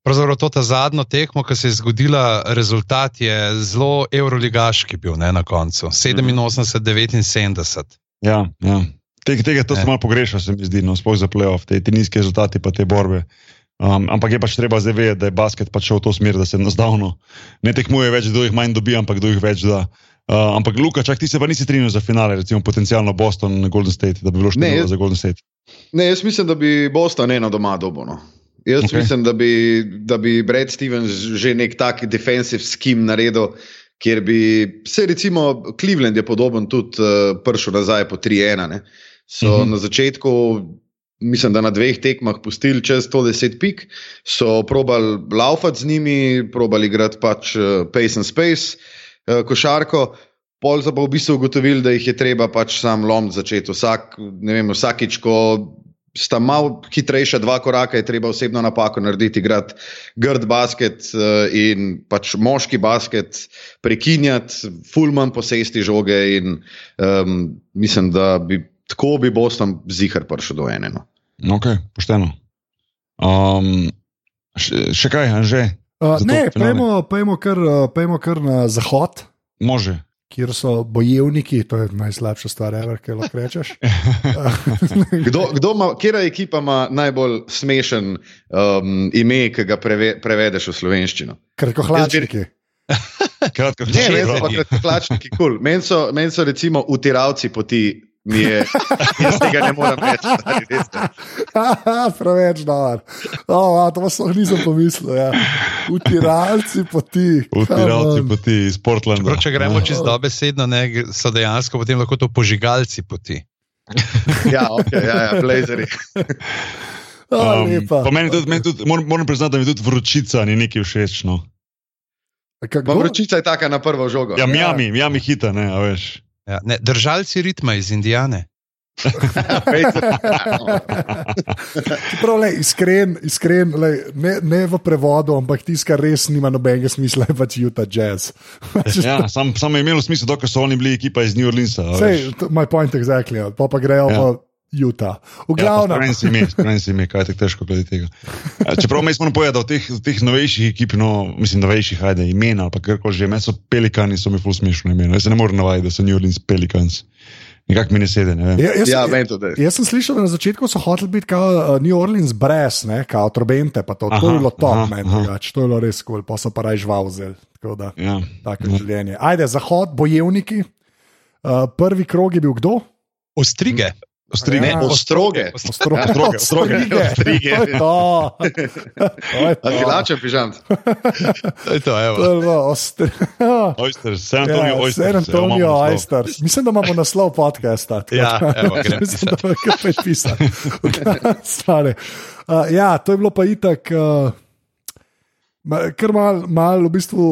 Pravzaprav to ta zadnjo tekmo, ki se je zgodila, rezultat je zelo euroligaški bil ne, na koncu. 87-79. Ja, ja. Tega, tega to Ne. sem malo pogrešal, se mi zdi, no, sploh za playoff, te, te nizke rezultate, pa te borbe. Um, ampak je pač treba zdaj vedeti, da je basket pač šel v to smer, da se enostavno ne tekmuje več, kdo jih manj dobi, ampak kdo jih več da. Uh, ampak, Luka, čak ti se pa nisi strinjal za finale, recimo potencialno Boston, Golden State, da bi bilo jaz- za Golden State. Ne, jaz mislim, da bi Boston eno doma dobil. No. Jaz okay. mislim, da bi, da bi Brad Stevens že nek tak defensive skim naredil, kjer bi se recimo Cleveland je podoben tudi uh, prišel nazaj po 3-1. ne. So uh Mhm. -huh. na začetku, mislim, da na dveh tekmah pustili čez 110 pik, so probali laufati z njimi, probali igrati pač uh, pace and space, uh, košarko. Pol so pa v bistvu ugotovili, da jih je treba pač sam lom začeti. Vsak, vem, vsakič, ko sta malo hitrejša dva koraka, je treba osebno napako narediti, igrati grd basket eh, in pač moški basket, prekinjati, fulman posesti žoge. In, um, mislim, da bi tako bi Boston zihar prišel do ene. No. Ok, pošteno. Um, še, še kaj, Anže? Uh, ne, pojmo, pojmo, kar, uh, pojmo kar na zahod, Može. kjer so bojevniki, to je najslabša stvar, ever, kaj lahko rečeš. Kdo, kdo ima, kera ekipa ima najbolj smešen um, ime, ki ga preve, prevedeš v slovenščino? Kratko, Ne, meni so prav. pa kratkohlačniki kul. Cool. Meni so, men so recimo utiravci poti. Mi je, jaz tega ne morem reči. veste. Preveč dober. Oh, to sploh nisem pomislil. Ja. Utiralci poti. Utiralci poti iz Portlanda. Čeprav, če gremo čez dobesedno, ne, so dejansko potem lahko to požigalci poti. Ja, okay, ja, ja blazeri. Oh, Um, pa meni tudi, meni tudi, moram, moram priznati, da mi tudi vročica ni nekaj všeč. No. Vročica je taka na prvo žogo. Ja, Miami, Miami hita, ne, a veš. Ja, ne, držalci ritma iz Indijane. Prav, lej, iskren, iskren lej, ne, ne v prevodu, ampak tisto, kar res nima nobenega smisla, je pač Utah Jazz. Ja, sam, sam je imelo smisel, dokler so oni bili ekipa iz New Orleansa. Sej, moj point exactly, ja. pa pa grejo Ja. ja. V Utah. V Ja, glavnem, Spremem si spremem si ime, kaj je tako težko glede tega. Eh, Čeprav mi smo povedali, teh, teh novejših ekip, no, mislim, novejših, ajde, imena ali pa karkoli že, meni so pelikani, so mi ful smešno imena. Jaz se ne morem navaditi, da so New Orleans pelikans. Nekako mi ne sede, ne vem. ja, jaz, Ja, ja, tudi. jaz sem slišal, da na začetku so hoteli biti kot uh, New Orleans brez, ne, kao trobente, pa to, to Aha, je bilo top, meni drugače, to je bilo res kul, cool, pa so pa raj žival vzeli. Tako da, Ja. tako je življenje. Ajde, zahod, bojevniki. Uh, prvi krog je bil kdo? Ostrige. Ostrige. Ja. Ostroge. Ostro, Ja, stroge, stroge. Ostrige. To je to. Arhilačen pižam. To je to, evo. To je bilo ostro. Oysters, San Antonio Ja, Oysters. San Antonio ja. Oysters. Mislim, da imamo naslov podcasta. Ja, evo, grem Mislim, da je kar prepisal. Stare. Uh, ja, to je bilo pa itak, uh, kar mal, mal v bistvu.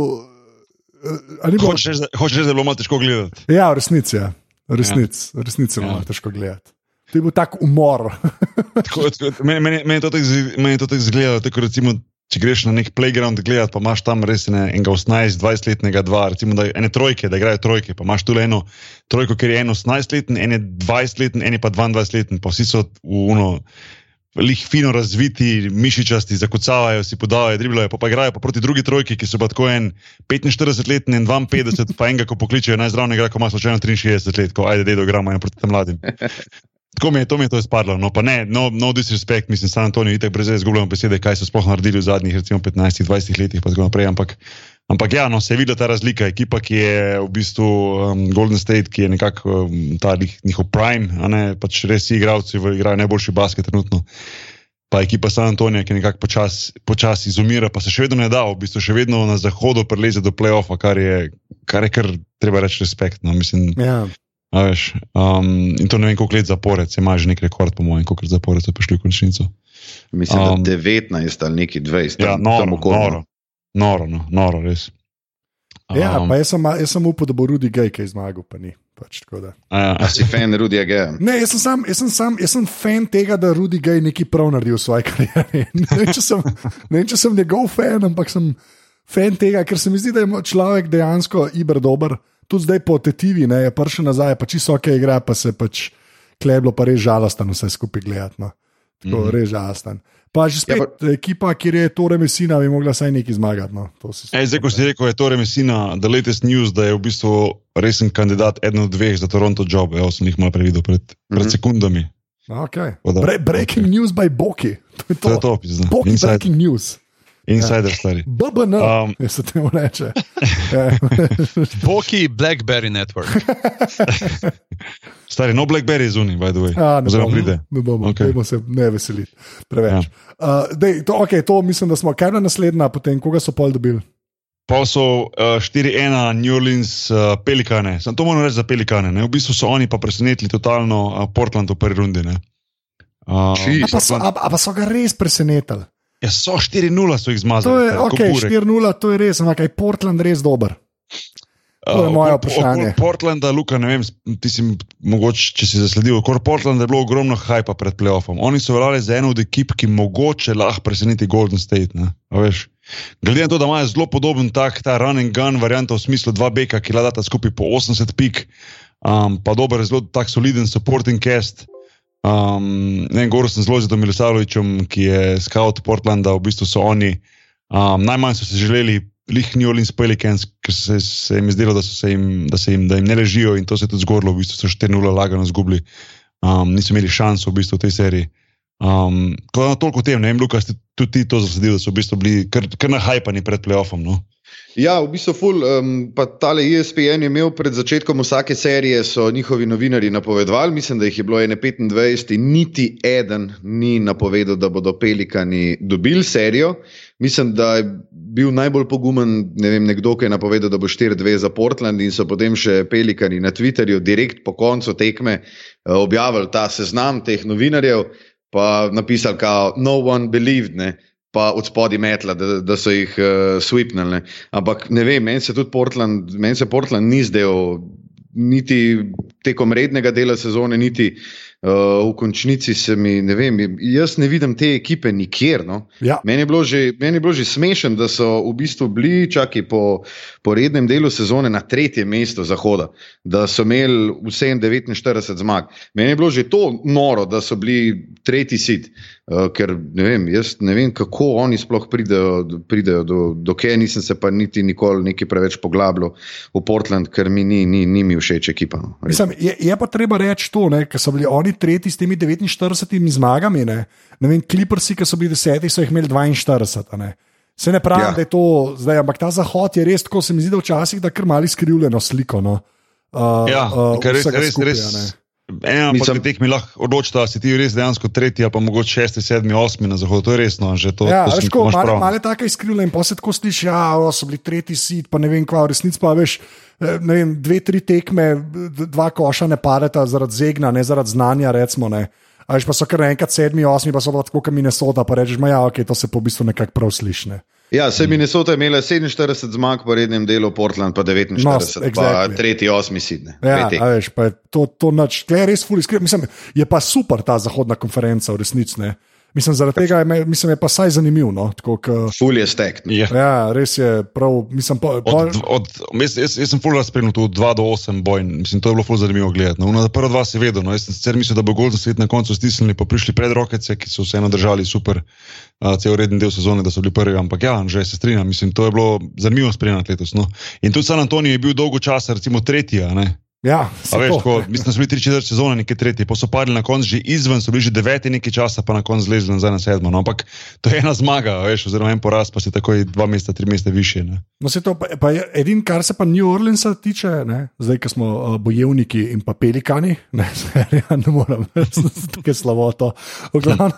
Uh, Hočeš reči, da- je bilo malo težko gledati. Ja, v resnici je. V resnici, v resnici je Ja. malo težko gledati. To je bil tak umor. Tako, tako, meni, meni, meni to tako to tako recimo, če greš na nek playground gledati, pa imaš tam res ne, enega 18-20-letnega dva, recimo da ene trojke, da igrajo trojke, pa imaš tu le eno trojko, ker je eno 18-leten, ene 20-leten, ene pa 22-leten, pa vsi so v uno. Lih fino razviti, mišičasti, zakucavajo, si podajajo, driblajo, pa, pa igrajo pa proti drugi trojki, ki so pa tako en 45-letni in 52, pa enega, ko pokličejo najzdravnega, ko ima slučajno 63 let, ko ajde, dedo, gramo in proti tem mladim. Tako mi je to, mi je to izpadlo. No, pa ne, no, no disrespect, mislim, San Antonijo, itek brez izgubljamo besede, kaj so sploh naredili v zadnjih, recimo, 15-20 letih, pa tako naprej. Ampak, ampak ja, no, se je videla ta razlika. Ekipa, ki je v bistvu um, Golden State, ki je nekako um, ta njih- njihov prime, a ne pač res vsi igravci igrajo najboljši basket trenutno. Pa ekipa San Antonija, ki nekako počasi počas izumira, pa se še vedno ne da, v bistvu še vedno na zahodu preleze do playoffa, kar je kar, je kar treba reči respekt. No, mislim, Ja. A veš, um, in to ne vem, koliko let zapored, se ima že nek rekord, po mojem, koliko zapored so prišli v končnico. Mislim, Um, da 19 ali neki 20. Ja, tam- tam noro, okoli, no. noro, noro, no, noro, res. Ja, Um, pa jaz sem, jaz sem upal, da bo Rudi Gay kaj zmagal, pa ni. Pač, tako da. a, A si fan Rudija Geja? ne, jaz sem, sam, jaz, sem sam, jaz sem fan tega, da Rudi Gay nekaj prav naredi v svoji karieri. Ne vem, če sem, ne vem, če sem njegov fan, ampak sem fan tega, ker se mi zdi, da je človek dejansko iber dober. Tudi zdaj po tetivi, ne, je prišel nazaj, pa čisto ok igra, pa se pač kleblo, pa res žalosten vse skupaj gledati. No. Tako, mm -hmm. Res žalosten. Pa že spet Ja, ja, ekipa, kjer je Tore Messina, bi mogla saj nekaj zmagati. No. To si Ej, zdaj, ko si rekel, je to Remesina, the latest news, da je v bistvu resen kandidat, eden od dveh za Toronto job. Evo, sem jih malo previdel pred, pred Mhm. sekundami. Okay. Da- Bre breaking okay. news by Boki. To je to. To je to, pizda. Boki Inside, breaking news. Insider stari. BBN, Um, um, se temu reče. Ja. Boki Blackberry Network. Stari, no Blackberry zunaj, by the way. A, ne Oziroma bomo, pride. ne bomo, okay. se ne veseliti. Preveč. Ja. Ja. Uh, dej, to, okay, to mislim, da smo. Kaj je bila naslednja, potem koga so pol dobili? Pa so uh, 4-1 New Orleans uh, Pelikane. Sam to moram reči za Pelikane. Ne? V bistvu so oni pa presenetili totalno uh, Portland v prvi rundi. Ne? Uh, Či- A pa, so, a, a pa so ga res presenetili. Ja, so 4-0 so jih zmazali. To je kot okay, burek. 4-0, to je res, ampak je Portland res dober. To je moje okol- vprašanje. okol Portlanda, Luka, ne vem, ti si mogoče, če si zasledil, okoli Portlanda je bilo ogromno hajpa pred playoffom. Oni so veljali za eno od ekip, ki mogoče lahko preseneti Golden State. Glede na to, da imajo zelo podoben tak, ta run and gun varianta v smislu dva beka, ki ladata skupaj po 80 pik, um, pa dober, zelo tak soliden supporting cast. Um, ne, govoril sem zelo z Milisavljičem, ki je scout Portlanda, v bistvu so oni. Um, najmanj so se želeli lih New Orleans Pelicans, ker se, se jim je zdelo, da, se jim, da, se jim, da jim ne ležijo in to se je tudi zgodilo, v bistvu so 4-0 lagano izgubili, um, niso imeli šans v, bistvu v tej seriji. Um, tako da toliko o tem, ne vem, Lukas, tudi ti to zasledil, da so v bistvu bili kar, kar nahajpani pred playoffom. No? Ja, v bistvu, ful, um, pa tale ESPN je imel pred začetkom vsake serije, so njihovi novinari napovedovali, mislim, da jih je bilo ene 25 in niti eden ni napovedal, da bodo Pelikani dobili serijo. Mislim, da je bil najbolj pogumen ne vem, nekdo, ki je napovedal, da bo 4-2 za Portland in so potem še Pelikani na Twitterju direkt po koncu tekme uh, objavili ta seznam teh novinarjev, pa napisali, da no one believed. Ne? Pa od spodaj metla, da, da so jih uh, swipnili. ne. Ampak ne vem, meni se tudi Portland, meni se Portland ni zdel niti tekom rednega dela sezone, niti uh, v končnici se mi, ne vem, jaz ne vidim te ekipe nikjer. No. Ja. Meni je bilo že, meni je bilo že smešen, da so v bistvu bili, čakaj po, po rednem delu sezone, na tretjem mestu Zahoda, da so imeli vse 49 zmag. Meni je bilo že to noro, da so bili tretji sit, ker ne vem, jaz ne vem, kako oni sploh pridejo, pridejo do, do kje, nisem se pa niti nikoli nekaj preveč poglabljal v Portland, ker mi ni, ni, ni mi všeč ekipa. No. Mislim, je, je pa treba reči to, ker so bili oni tretji s temi 49 zmagami. Ne, ne vem, Clippersi, ki so bili deseti, so jih imeli 42. a Ne. Se ne pravi, Ja. da je to zdaj, ampak ta zahod je res tako, se mi zdi, da včasih da kar mali skrivljeno sliko. No. Uh, Ja, ker res, vsega res, skupaj, res. Ne. Ena Mislim- teh mi lahko odločita, si ti res dejansko tretji, ali pa mogoče šesti, sedmi, osmi na zahodu. To je resno, že to, Ja, to sem- ko imaš malo, malo je tako izkrivljeno in pa se tako slišiš, da ja, so bili tretji sit, pa ne vem kva, v resnici pa veš. eh, Ne vem, dve, tri tekme, dva koša ne padeta zaradi zegna, ne zaradi znanja. Recimo, ne. A veš, pa so kar enkrat sedmi, osmi, pa so tako, kot Minnesota, pa rečeš, ma ja, ok, to se po bistvu nekako prav sliši. Ja, se Minnesota je imela 47 zmag po rednem delu, Portland pa 49, No, exactly. pa tretji, osmi sidne. Ja, veš, pa je to, to noč, tle je res skrivljeno. Mislim, je pa super ta zahodna konferenca v resnici. Mislim, zaradi tega je, me- mislim, je pa saj zanimivo. No? Tako, k, Ful je stek. Ja. ja, res je prav. Mislim, po, po, Od, od, jaz, jaz, jaz sem full razpremljal tu od 2 do 8 boj. Mislim, to je bilo full zanimivo gledati. No, na prva dva si vedel. No, jaz sem sicer mislil, da bo Golden State na koncu stisnili, pa prišli pred rokece, ki so vseeno držali super uh, cel reden del sezone, da so bili prvi. Ampak ja, že se strinjam, mislim, to je bilo zanimivo spremljati letos. No. In tudi San Antonijo je bil dolgo časa, recimo tretji. Ja, veš, to, ko, mislim, da so bili tri četrt sezone, neki tretji, pa so padli na koncu že izven, so bili že deveti nekaj časa, pa na koncu zlezli nazaj na sedmo. No, ampak to je ena zmaga, veš, oziroma en poraz, pa si takoj dva mesta, tri mesta više. Ne. No, se to, pa, pa je edin, kar se pa New Orleansa tiče, ne, zdaj, ko smo uh, bojevniki in pa pelikani, ne, ja, ne morem, tukaj je slabo to. v glavnem.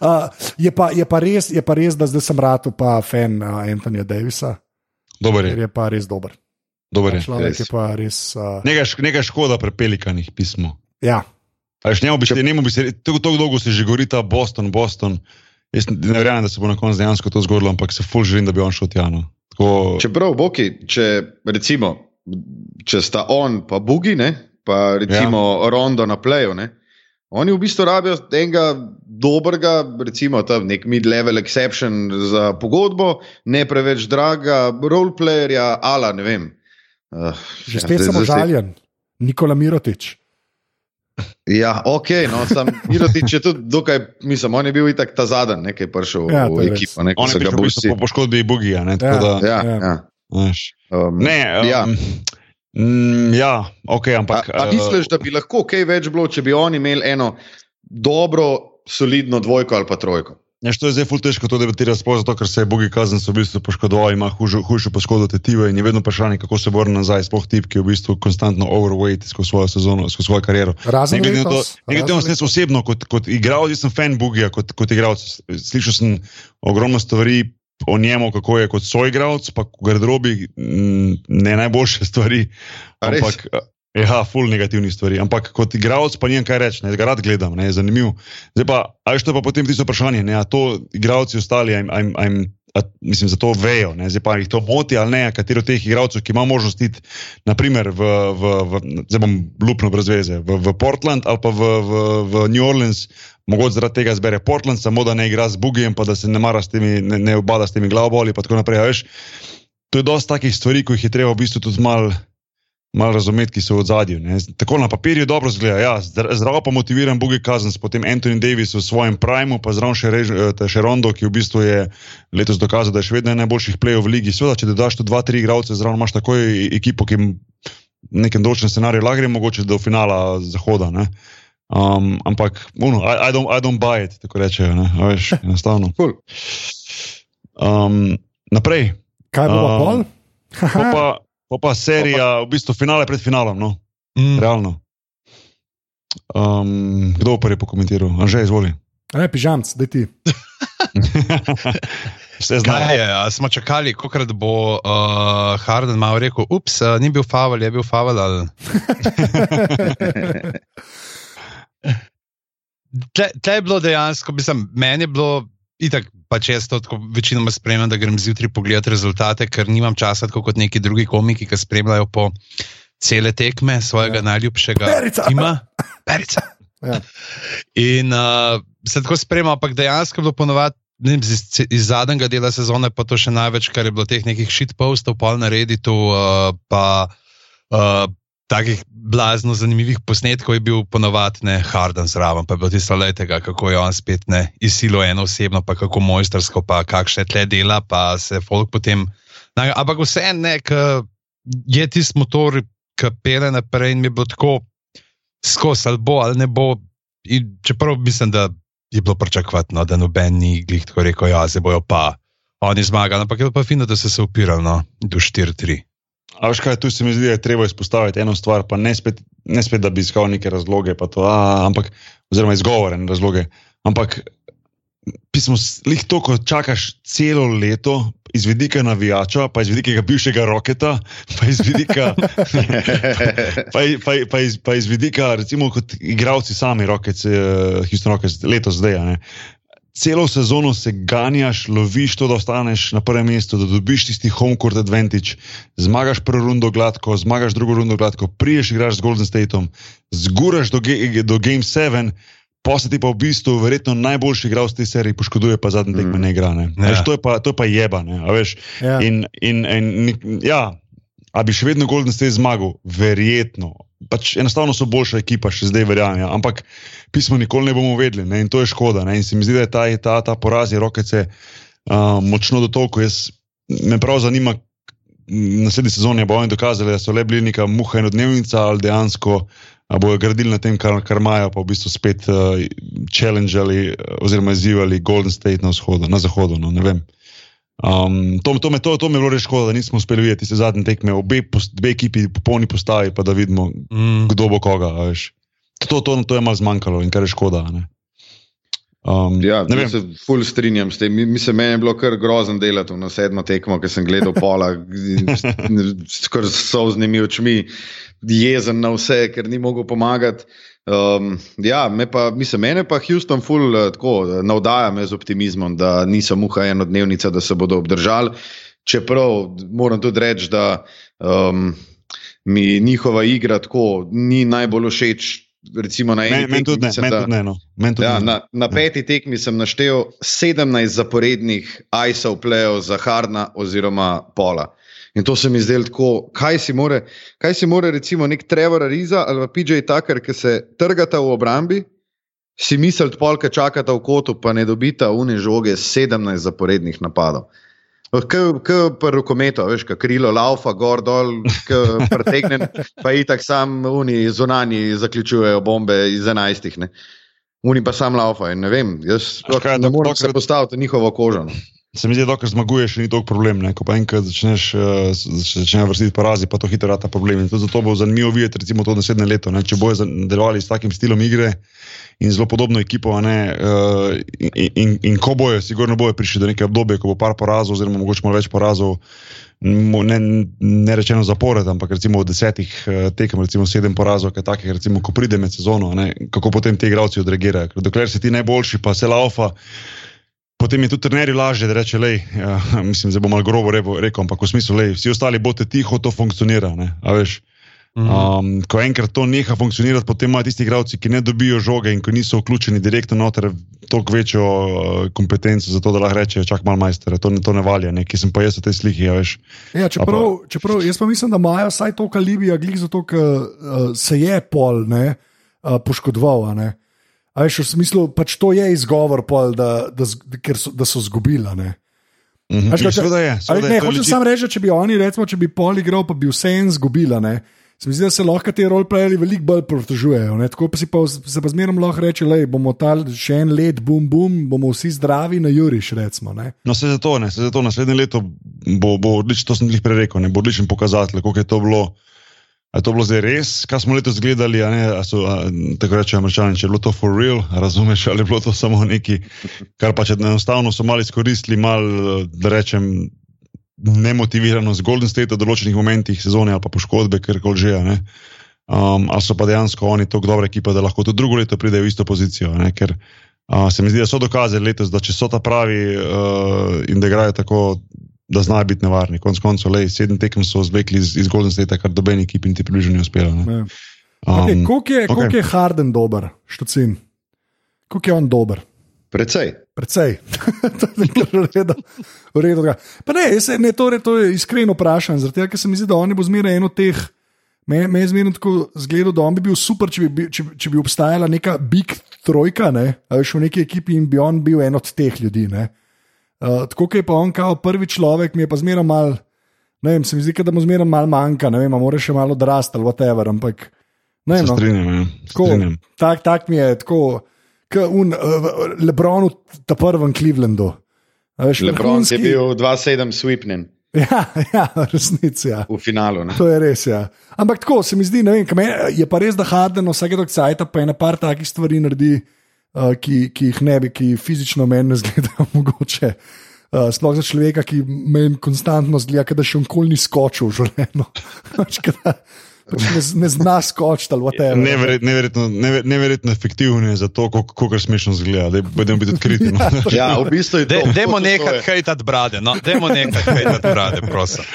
uh, je, pa, je, pa res, je pa res, da zdaj sem rad pa fan uh, Antonija Davisa, Dober je, je pa res dober. Dober je. Človek res. je pa res. Uh, Nekaj, šk- nekaj škoda pri pelikanih pismo. ja, A veš, njemu bi se, njemu bi se, tako, tako dolgo se že govori ta Boston, Boston. Jaz ne verjamem, da se bo na koncu dejansko to zgodilo, ampak se ful želim, da bi on šel tja. No. Tako, Čeprav, Boki, če recimo, če sta on pa Bugi, ne, pa recimo ja. Rondo na pleju, ne, oni v bistvu rabijo enega dobrega, recimo tam nek mid-level exception za pogodbo, ne preveč draga roleplayerja, ala ne vem. Uh, Že spet sem užaljen, Nikola Mirotič. Ja, ok, no, sam Mirotič je tudi dokaj, mislim, on je bil itak ta zadnji, nekaj prišel Ja, ja, to v ekipo, ne, on je bistvu vsi. po poškodbi Bugija. Ne, Ja. da, Ja, Ja. ja. Um, Ne, um, Ja. Mm, ja, ok, ampak. A, a eh, misliš, da bi lahko kaj več bilo, če bi oni imeli eno dobro, solidno dvojko ali pa trojko? Ja, to je zdaj ful težko to debatirati, sploh zato, ker se je Bogi kazen v bistvu poškodoval, ima hužo, hujšo poškodbo tetive in je vedno vprašanje, kako se vrne nazaj, sploh tip, ki je v bistvu konstantno overweight skozi svojo sezono, skozi svojo kariero. Razen Ne glede na to, glede na to, osebno, kot, kot igralec, jaz sem fan Bugija, kot, kot igralec. Slišal sem ogromno stvari o njemu, kako je kot soigralec, pa v garderobi mm, ne najboljše stvari. Ampak, ja, full negativnih stvari. Ampak kot igralec pa nijem kaj reči, ne, ga rad gledam, ne, je zanimiv. Zdaj pa, a veš, to je pa potem tisto vprašanje, ne, a to igralci ostali, a, a, a, a, mislim, za to vejo, ne, zdaj pa jih to moti ali ne, kateri od teh igralcev, ki ima možnost iti, naprimer, v, v, v, zdaj bom lupno brez veze, v, v Portland ali pa v, v, v New Orleans, mogoče zaradi tega zbere Portland, samo da ne igra z Bugijem, pa da se ne mara s temi, ne, ne obada s temi glavoboli in tako naprej. Veš, to je dosta takih stvari, ko jih je treba v bistvu tudi malo mal razumeti, ki so v zadju. Tako na papirju dobro zgleda. Ja, zdra- zdravo pa motiviran Bugi Kazens, potem Anthony Davis v svojem primu, pa zraven še, Rež- eh, še Rondo, ki v bistvu je letos dokazal, da je še vedno najboljših plejev v ligi. Seveda, če dodaš tu dva, tri igralce, zraven imaš takoj e- ekipo, ki jim v nekem določenem scenariju lahko gre mogoče do finala zahoda. Ne? Um, ampak, uno, I, I, don't, I don't buy it, tako rečejo. ne, a Veš, enostavno. Cool. Um, naprej. Kaj bo pa Um, pol? Po pa, po pa serija, v bistvu finale pred finalom. No? Mm. Realno. Um, kdo bo prvi pokomentiral? Anže, izvoli. Ne, pižamc, da ti. Vse znajo. je, smo čakali, kolikrat bo uh, Harden malo rekel, ups, uh, ni bil favel, je bil favel. Ali... Tle, tle je bilo dejansko, mislim, meni je bilo itak, pač jaz to tako večinoma spremljam, da grem zjutraj pogledati rezultate, ker nimam časa, tako kot neki drugi komiki, ki spremljajo po cele tekme svojega Ja. najljubšega Perica! tima. Perica. Ja. In uh, se tako spremlja, ampak dejansko je bilo ponovadi. vem, Iz, iz zadnjega dela sezone pa to še največ, kar je bilo teh nekih shitpostov, pol na Redditu, uh, pa uh, takih blazno zanimivih posnetkov je bil ponovadi ne Harden zraven, pa je bilo tisto letega, kako je on spet ne izsilo eno osebno, pa kako mojstersko, pa kakšne tle dela, pa se folk potem. Na, ampak vse ne, k, je tisti motor, ki pele naprej in mi bilo tako skozi, ali bo ali ne bo. In čeprav mislim, da je bilo pričakovati, no, da noben ni glih tako rekel, ja, se bojo pa oni zmagali, ampak je pa fino, da so se upirali no, do 4-3. A veš kaj, tu se mi zdi, da je treba izpostaviti eno stvar, pa ne spet, ne spet da bi iskal neke razloge, to, a, ampak, oziroma izgovore in razloge. Ampak pismo, lih to, ko čakaš celo leto, iz vidika navijača, pa iz vidika bivšega roketa, pa iz vidika. pa, pa, pa, iz, pa iz vidika, recimo, kot igravci sami, Rockets, uh, Houston Rockets, letos zdaj. ne. Celo sezono se ganjaš, loviš to, da ostaneš na prvem mestu, da dobiš tisti home court advantage, zmagaš prvo rundo gladko, zmagaš drugo rundo gladko, priješ igraš z Golden Stateom, zguraš do, do Game 7, posebej pa v bistvu verjetno najboljši igralec tej seriji, poškoduje pa zadnji tekme Mm. ne igra. Ne. Ja. Veš, to, je pa, to je pa jeba. Ne, veš. Ja. In, in, in, ja, a bi še vedno Golden State zmagal? Verjetno. Pač enostavno so boljša ekipa, še zdaj verjamem. Ja. Ampak pismo nikoli ne bomo vedeli ne. in to je škoda. Ne. In se mi zdi, da je ta, ta, ta poraz je rokece uh, močno dotolko. Jaz me prav zanima, naslednji sezoni bojo oni dokazali, da so le bili neka muha in odnevnica ali dejansko. Bojo gradili na tem, kar, kar imajo, pa v bistvu spet uh, challengeali uh, oziroma izzivali Golden State na, vzhodu, na zahodu. No, ne vem. Um, to, to, me, to, to me je bilo res škoda, da nismo uspeli videti te zadnje tekme, obe, pos- dve ekipi popolni postavi, pa da vidimo, Mm. kdo bo koga. a veš. To, to, to je malo zmanjkalo in kar je škoda. a ne. Um, Ja, ne vem. se ful strinjam s tem. Mi- Mislim, meni je bilo kar grozen delati na sedmo tekmo, ker sem gledal pola, skoraj s solznimi očmi, jezen na vse, ker ni mogel pomagati. Um, ja, me pa, mislim, mene pa Houston ful uh, tako eh, navdaja me z optimizmom, da niso muha enodnevnica, da se bodo obdržali. čeprav moram tudi reči, da um, mi njihova igra tako ni najbolj všeč. Recimo na eni Meni tudi ne, tekmi, da- tudi ne. No. Men tudi Ja, ne. na, na peti tekmi sem naštel 17 zaporednih ISO plejev za Hardna oziroma Pola. In to se mi zdelo tako, kaj si more, kaj si more recimo nek Trevor Ariza ali pa PJ Tucker, ki se trgata v obrambi, si misliti polka čakata v kotu, pa ne dobita une žoge 17 zaporednih napadov. Kot pri rokometu, veš, kot krilo, laufa, gor dol, pretegnen, pa itak sam oni zunani zaključujejo bombe iz enajstih. Oni pa sam laufajo. Ne vem, jaz kaj, sploh ne morem se postaviti njihovo kožo. Se mi zdi, da dokler zmaguješ, ni to problem. Ne? Ko pa enkrat začneš, uh, začneš vrstiti porazi, pa to hitro rata problem. Zato bo zanimivo videti, recimo, to naslednje leto, ne? če bojo nadaljevali s takim stilom igre in zelo podobno ekipo, uh, in, in, in ko bojo, sigurno bojo prišli do neke obdobje, ko bo par porazov, oziroma mogoče malo več porazov. Ne, ne rečeno zapored, ampak recimo v desetih uh, tekem, recimo sedem porazov, kaj takih, recimo, ko pride med sezono, ne, kako potem ti igravci odreagirajo. Dokler si ti najboljši, pa se laufa, potem je tudi trenerju lažje, da reče: lej, ja, mislim, da bo malo grobo rekel, ampak v smislu, da vsi ostali boste tiho, to funkcionira. Ne, a veš. Mhm. Um, ko enkrat to neha funkcionirati, potem imajo tisti igralci, ki ne dobijo žoge in ko niso vključeni direktno noter, toliko večjo uh, kompetenco za to, da lahko rečejo: čak malo majster, to, to ne valja, ne, ki sem pa jaz v tej sliki. Ja, veš. Ja, čeprav, čeprav jaz pa mislim, da imajo vsaj to kalibija, glih zato, ker uh, se je pol ne, uh, poškodoval. a Ne. A veš, v smislu, pač to je izgovor, pol, da, da, ker so, da so zgubili. Mhm. Kaj, Seveda je. Ali, ne, hočem samo reči, da če bi oni, recimo, če bi pol igral, pa bi vse en zgubila. Ne. Se mi zdi, da se lahko te roleplayerji veliko bolj protežujejo. ne. Tako pa si pa, se pa zmerno lahko reče, da bomo ta še en let, bum, bum, bomo vsi zdravi na juriš. Recimo, ne. No, se zato, ne, se zato naslednje leto bo, bo odlično, to sem jih prej rekel, ne, bo odličen pokazatelj, koliko je to bilo. Je to bilo zdaj res, kaj smo letos gledali, a ne, a so, a, tako rečejo američani, če je bilo to for real, razumeš, ali je bilo to samo neki, kar pa če enostavno so malo izkoristili, malo, da rečem, nemotivirano z Golden State v določenih momentih sezone ali pa poškodbe, ker koli že. ne. Um, ali so pa dejansko oni tako dobra ekipa, da lahko tudi drugo leto pridejo v isto pozicijo. Ne, ker uh, se mi zdi, da so dokazali letos, da če so ta pravi uh, in da igrajo tako, da znajo biti nevarni. Konec koncev, le sedem tekem so zvekli iz, iz Golden State, kar dobeni ekipi in ti približno ni uspelo. ne. Okay, Um, koliko je, okej. okay. je Harden dober, štocin? Koliko je on dober? Precej. Predvsej. to je nekaj v redu. v redu ga. Pa ne, jaz se, ne to, to je iskreno zaradi tega, ker se mi zdi, da on bo zmeraj eno teh. Me, me je zmerno tako zgledal, da on bi bil super, če bi, če, bi- če bi obstajala neka big trojka, ne, a veš v neki ekipi in bi on bil en od teh ljudi. ne. Uh, tako kot je pa on, kao prvi človek, mi je pa zmeraj mal, ne vem, se mi zdi, kot da mu zmeraj mal manjka, ne vem, a mora še malo odrasti ali whatever, ampak ne Se vem. No. strinjam. Ja. Se Tako, strinjam. tak, tak mi je, tako, kot un, uh, Lebron v ta prvem Clevelandu. A Veš, Lebron je vrhunski- bil 2-7 sweepnen Ja, ja resnici. Ja. v finalu. Ne? To je res. Ja. Ampak tako se mi zdi, ne vem, kaj je pa res, da Harden vsake dok cajta pa ena par takih stvari naredi, uh, ki, ki jih ne bi, ki fizično meni ne zgledajo mogoče. Uh, sploh za človeka, ki meni konstantno zgleda, da še nikoli ni skočil v življenju. Pač, ne, ne zna skočiti ali whatever. Neverjetno, neverjetno, never- neverjetno efektivno je za to, kako smešno zgleda. Daj, Budemo biti odkriti. No. Ja, v bistvu je to. De, dajmo to- to nekaj je. hejtati brade, no, dajmo nekaj hejtati brade, prosim.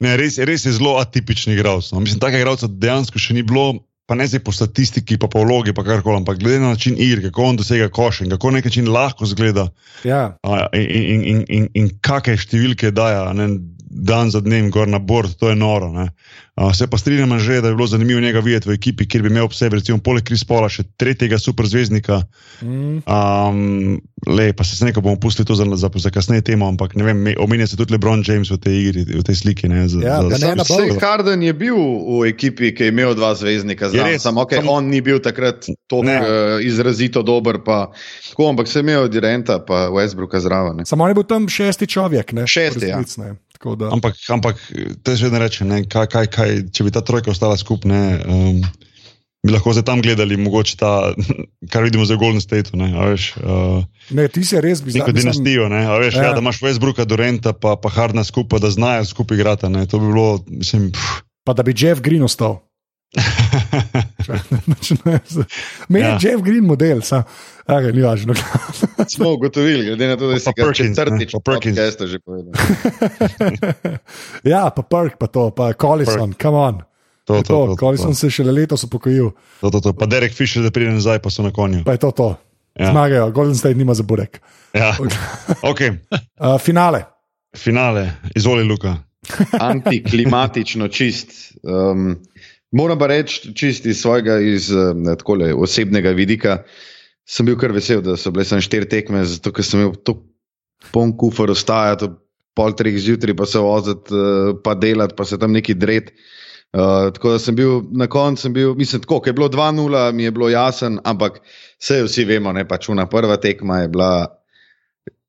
Ne, res, res je zelo atipični igralec. No. Mislim, takega igralca dejansko še ni bilo, pa ne zdaj po statistiki, pa po vlogi, pa karkoli, ampak glede na način igre, kako on dosega koš in kako na nek način lahko zgleda Ja. a, in, in, in, in, in kakšne številke daja. Ne, Dan za dnem, gor na bord, to je noro. ne. A, Se pa strinjam že, da bi bilo zanimivo njega videti v ekipi, kjer bi imel ob sebi, recimo, poleg Kris Pola, še tretjega superzvezdnika. Mm. Um, le, pa se nekaj bomo pustili to za, za, za kasneje temo, ampak ne vem, me- omenja se tudi LeBron James v tej igri, v tej sliki. Ne, za, Ja, za, da ne na Vse bolj. Harden je bil v ekipi, ki je imel dva zvezdnika, res, samo okay, samo- on ni bil takrat tako uh, izrazito dober, pa, tako, ampak se je imel Direnta pa Westbrooka zraven. ne. Samo on je bil tam šesti človek. Ne? Šesti, ja. Ne. Da- Ampak, ampak te že ne rečem, ne, kaj, kaj, kaj, če bi ta trojka ostala skupaj, um, bi lahko zdaj tam gledali, mogoče ta, kar vidimo v Golden Stateu. Ne, a veš, uh, Ne, ti si res bizarno. neko dinastijo, ne, a veš, Ja. ja. Da imaš Westbrooka, Durenta, pa, pa Hardna skupaj, da znajo skupaj igrati. Ne, to bi bilo, mislim, pff, Pa da bi Jeff Green ostal. Meni je Ja. Jeff Green model, sam. Okay, ni važno. Smo ugotovili, glede na to, da si ga četrtič povedal. ja, pa Perk, pa to, pa Collison, come on. To, To, to, to, Collison to, se šele letos upokojil, to, to, to. Pa Derek Fisher, da pride nazaj, pa so na konju. pa je to to. Ja. Zmagajo, Golden State nima za burek. Ja. Okay. Uh, finale. Finale, izvoli Luka. Antiklimatično čist. Um, moram pa reči, čist iz svojega iz, um, takole, osebnega vidika, sem bil kar vesel, da so bile samo štiri tekme, zato ker sem imel to poln kufr ostajati, pol treh zjutraj pa se voziti, uh, pa delati, pa se tam neki dret. Uh, tako da sem bil na koncu, bil, mislim, tako, ko je bilo 2-0, mi je bilo jasen, ampak vse vsi vemo, ne pač una prva tekma je bila.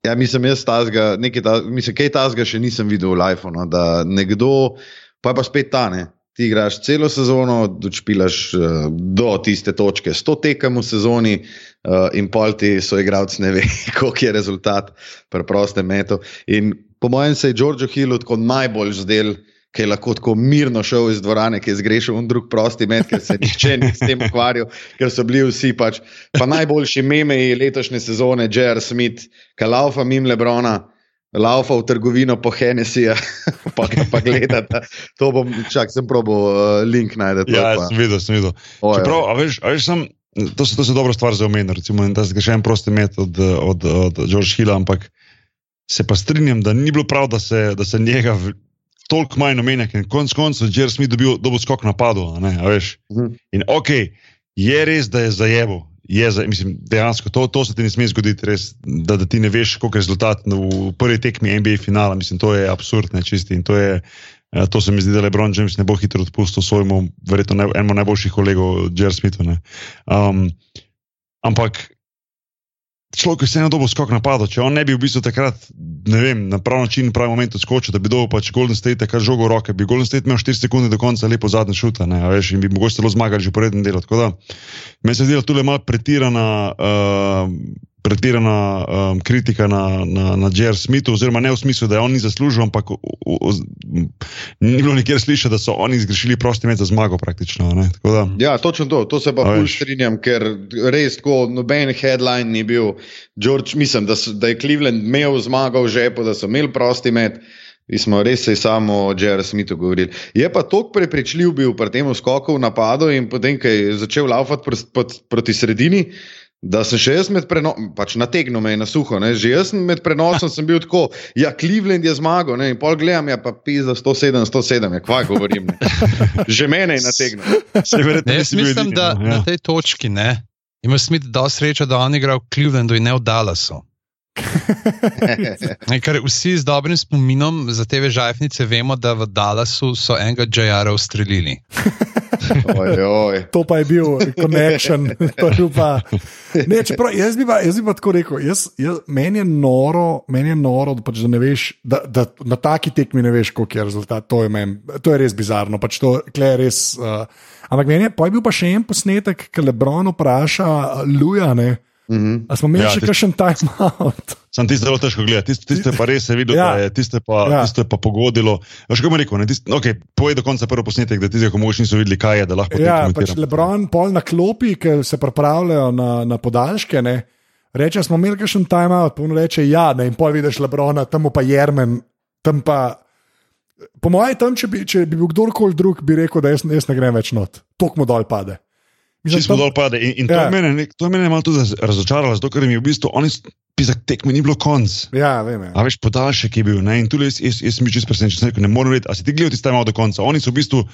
Ja, mislim, jaz tazga, nekaj ta, mislim, kaj tazga še nisem videl v Lifeu. No, da nekdo, pa je pa spet ta ne. Ti igraš celo sezono, dočpilaš uh, do tiste točke, sto tekem v sezoni, uh, in pol ti so igralci ne ve, koliko je rezultat, preproste meto. In po mojem se je Giorgio Hillu tako najbolj zdel, ki je lahko tako mirno šel iz dvorane, ki je zgrešil en drug prosti met, ker se nihče ni s tem ukvarjal, ker so bili vsi pač. Pa najboljši meme letošnje sezone, J.R. Smith, Kalaufa mim Lebrona. Laufa v trgovino po Hennessyju, pa ga pa gledate. To bom, čak, sem probo uh, link najdete. Ja, sem videl, sem videl. Ojo. Čeprav, a veš, a veš sem, to, so, to so dobra stvar za omeniti, recimo, da se ga še en prosti met od, od, od George Hilla, ampak se pa strinjam, da ni bilo prav, da se, da se njega toliko manj omenja, ker konc koncev je Jerry Smith dobil, dobil skok napadov, a ne, a veš. Mhm. In ok, je res, da je zajevo. Je mislim, dejansko to, to se ti ne sme zgoditi, res, da, da ti ne veš, koliko je rezultat v prvi tekmi NBA finala. Mislim, to je absurd, ne čisti. In to, je, eh, to se mi zdi, da LeBron James ne bo hitro odpustil svojemu, verjetno ne, enemu najboljših kolegov, Jerry Smithu. ne. Um, ampak človek je vseeno dobil skok napadov. Če on ne bi v bistvu takrat, ne vem, na prav način, pravi moment odskočil, da bi dobil pač Golden State kar žogo v roke, bi Golden State imel 4 sekunde do konca lepo zadnje šuta, ne, veš, in bi mogoče celo zmagali že po rednem delu. Tako da meni se zdi, da tu je malo pretirana. Uh, Pretirana um, kritika na, na, na Jerry Smithu, oziroma ne v smislu, da je on ni zaslužil, ampak v, v, ni bilo nikjer slišati, da so oni zgrešili prosti med za zmago, Da, Ja, točno to, to se pa bolj strinjam, ker res tako noben headline ni bil. George, mislim, da, so, da je Cleveland imel zmago v žepu, da so imeli prosti met. Mi smo res se samo o Jerry Smithu govorili. Je pa tako prepričljiv bil pri tem skoku v napadu in potem, ko je začel laufati pr proti, proti sredini. Da sem še jaz med prenosom, pač nategnil me je na suho, ne? že jaz sem med prenosom sem bil tako, ja, Cleveland je zmagal, ne? in pol gledam, ja, pa pisa 107, 107, ja, kvaj govorim. Ne? Že mene je nategnil. se verjetno Ne, jaz bil mislim, da no, na tej točki ne. Ima Smith dosti sreče, da on igra v Clevelandu in ne v Dallasu. Ker vsi z dobrim spominom za te vežajfnice vemo, da v Dallasu so enega JR-a ustrelili. Oj, oj. To pa je bil connection. pa. Ne, čeprav, jaz, bi pa, jaz bi pa tako rekel, jaz, jaz, meni je noro, meni je noro pač, da, ne veš, da, da na taki tekmi ne veš, koliko je rezultat. To je, men, to je res bizarno. Pač to, res, uh, ampak meni je, pa je bil pa še en posnetek, ki Lebron vpraša uh, Luja. Ne, Mhm. A smo imeli Ja, še tisti- kakšen timeout? Sam tiste zelo težko gledati, tiste, tiste pa res je videl, Ja. da je tiste pa, Ja. tiste pa pogodilo. Veš, kako bom rekel, ne, tiste, okay, povej do konca prvi posnetek, da tiste, ko mogoče niso videli, kaj je, da lahko Ja, pač Lebron, pol na klopi, ki se pripravljajo na, na podaljške. Ne, reče, smo imeli kakšen timeout, pa on reče, ja, ne, in pol vidiš Lebrona, tam pa Jermen, tam pa. Po mojem, tam, če bi, če bi bil kdorkoli drug, bi rekel, da jaz, jaz ne grem več not. Tok mu dol pade. Mislim, tam- dol pade. In, in to, Ja. je mene, to je mene malo tudi razočaralo, zato ker mi je v bistvu, oni, pisa tekme ni bilo konc. Ja, vem. Ja. A veš, podaljšek je bil. Ne? In tu jaz, jaz, jaz sem čisto presenečen, sem rekel, ne morem vedeti, a si ti gledal tisti malo do konca. Oni so v bistvu,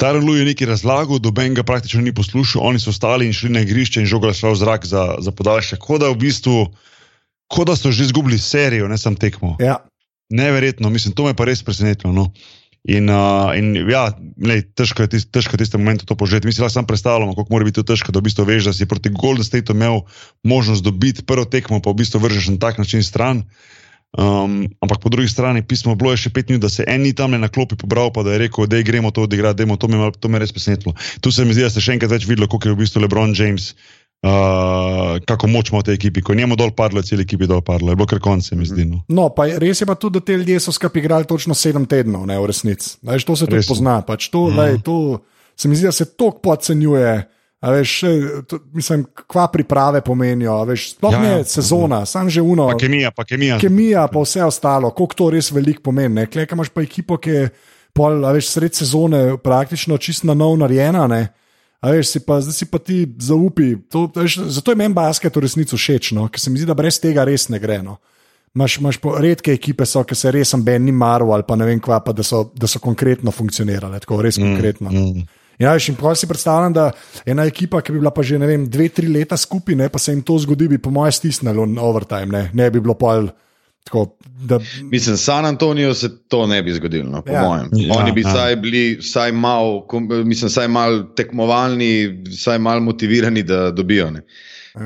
Tarelu je nekaj razlagal, doben ga praktično ni poslušal, oni so stali in šli na igrišče in žogali šla v zrak za, za podaljšek. Kot da v bistvu, kot da so že izgubili serijo, ne sam tekmo. Ja. Neverjetno, mislim, to me pa res presenetilo. No. In, uh, in ja, lej, težko je tist, težko je tiste momente to požeti. Mi si lahko samo predstavljamo, kako mora biti to težko, da v bistvu veš, da si proti Golden Stateu imel možnost dobiti prvo tekmo, pa v bistvu vržeš na tak način stran. Um, ampak po drugi strani pismo bilo je še pet minut, da se en ni tam na klopi pobral, pa da je rekel, da gremo to odigrati, dajmo, to me, je to me je res presenetilo. Tu se mi zdi, da ste še enkrat več videli, koliko je v bistvu LeBron James, uh, kako moč ima v tej ekipi. Ko je njemu dol padlo, je cel ekipi dol padlo. Je bilo kar konce, mi zdi. No. No, pa res je pa tudi, da te ljudje so skupaj igrali točno sedem tednov, ne v resnici. Veš, to se tudi Res je. pozna. Pač to, mm. lej, to, se mi zdi, da se to podcenjuje. A veš, to, mislim, kva priprave pomenijo, veš, sploh Ja, ja, ja. ne sezona, sam že uno. Pa kemija, pa kemija. Kemija, pa vse ostalo, koliko to res veliko pomeni. Klej, imaš pa ekipo, ki je pol, veš, sred sezone praktično čist na nov narejena. Ne? A veš, si pa, zdaj si pa ti zaupi. To, veš, zato je meni basket v resnici všeč, no? ker se mi zdi, da brez tega res ne gre. No? Maš, maš po, redke ekipe so, ki se res ben ni maral ali pa ne vem kva, pa da so, da so konkretno funkcionirale, tako res konkretno. Mm. Ja, veš, in prav si predstavljam, da ena ekipa, ki bi bila pa že vem, dve, tri leta skupaj, ne, pa se jim to zgodi, bi po mojem stisnilo na overtime, ne, ne bi bilo pol. Tako, da, Mislim, San Antonijo se to ne bi zgodilo, no, po Ja. ja. mojem. Ja, Oni bi ja. bili vsaj malo, mislim, vsaj malo tekmovalni, vsaj malo motivirani, da dobijo. Ne.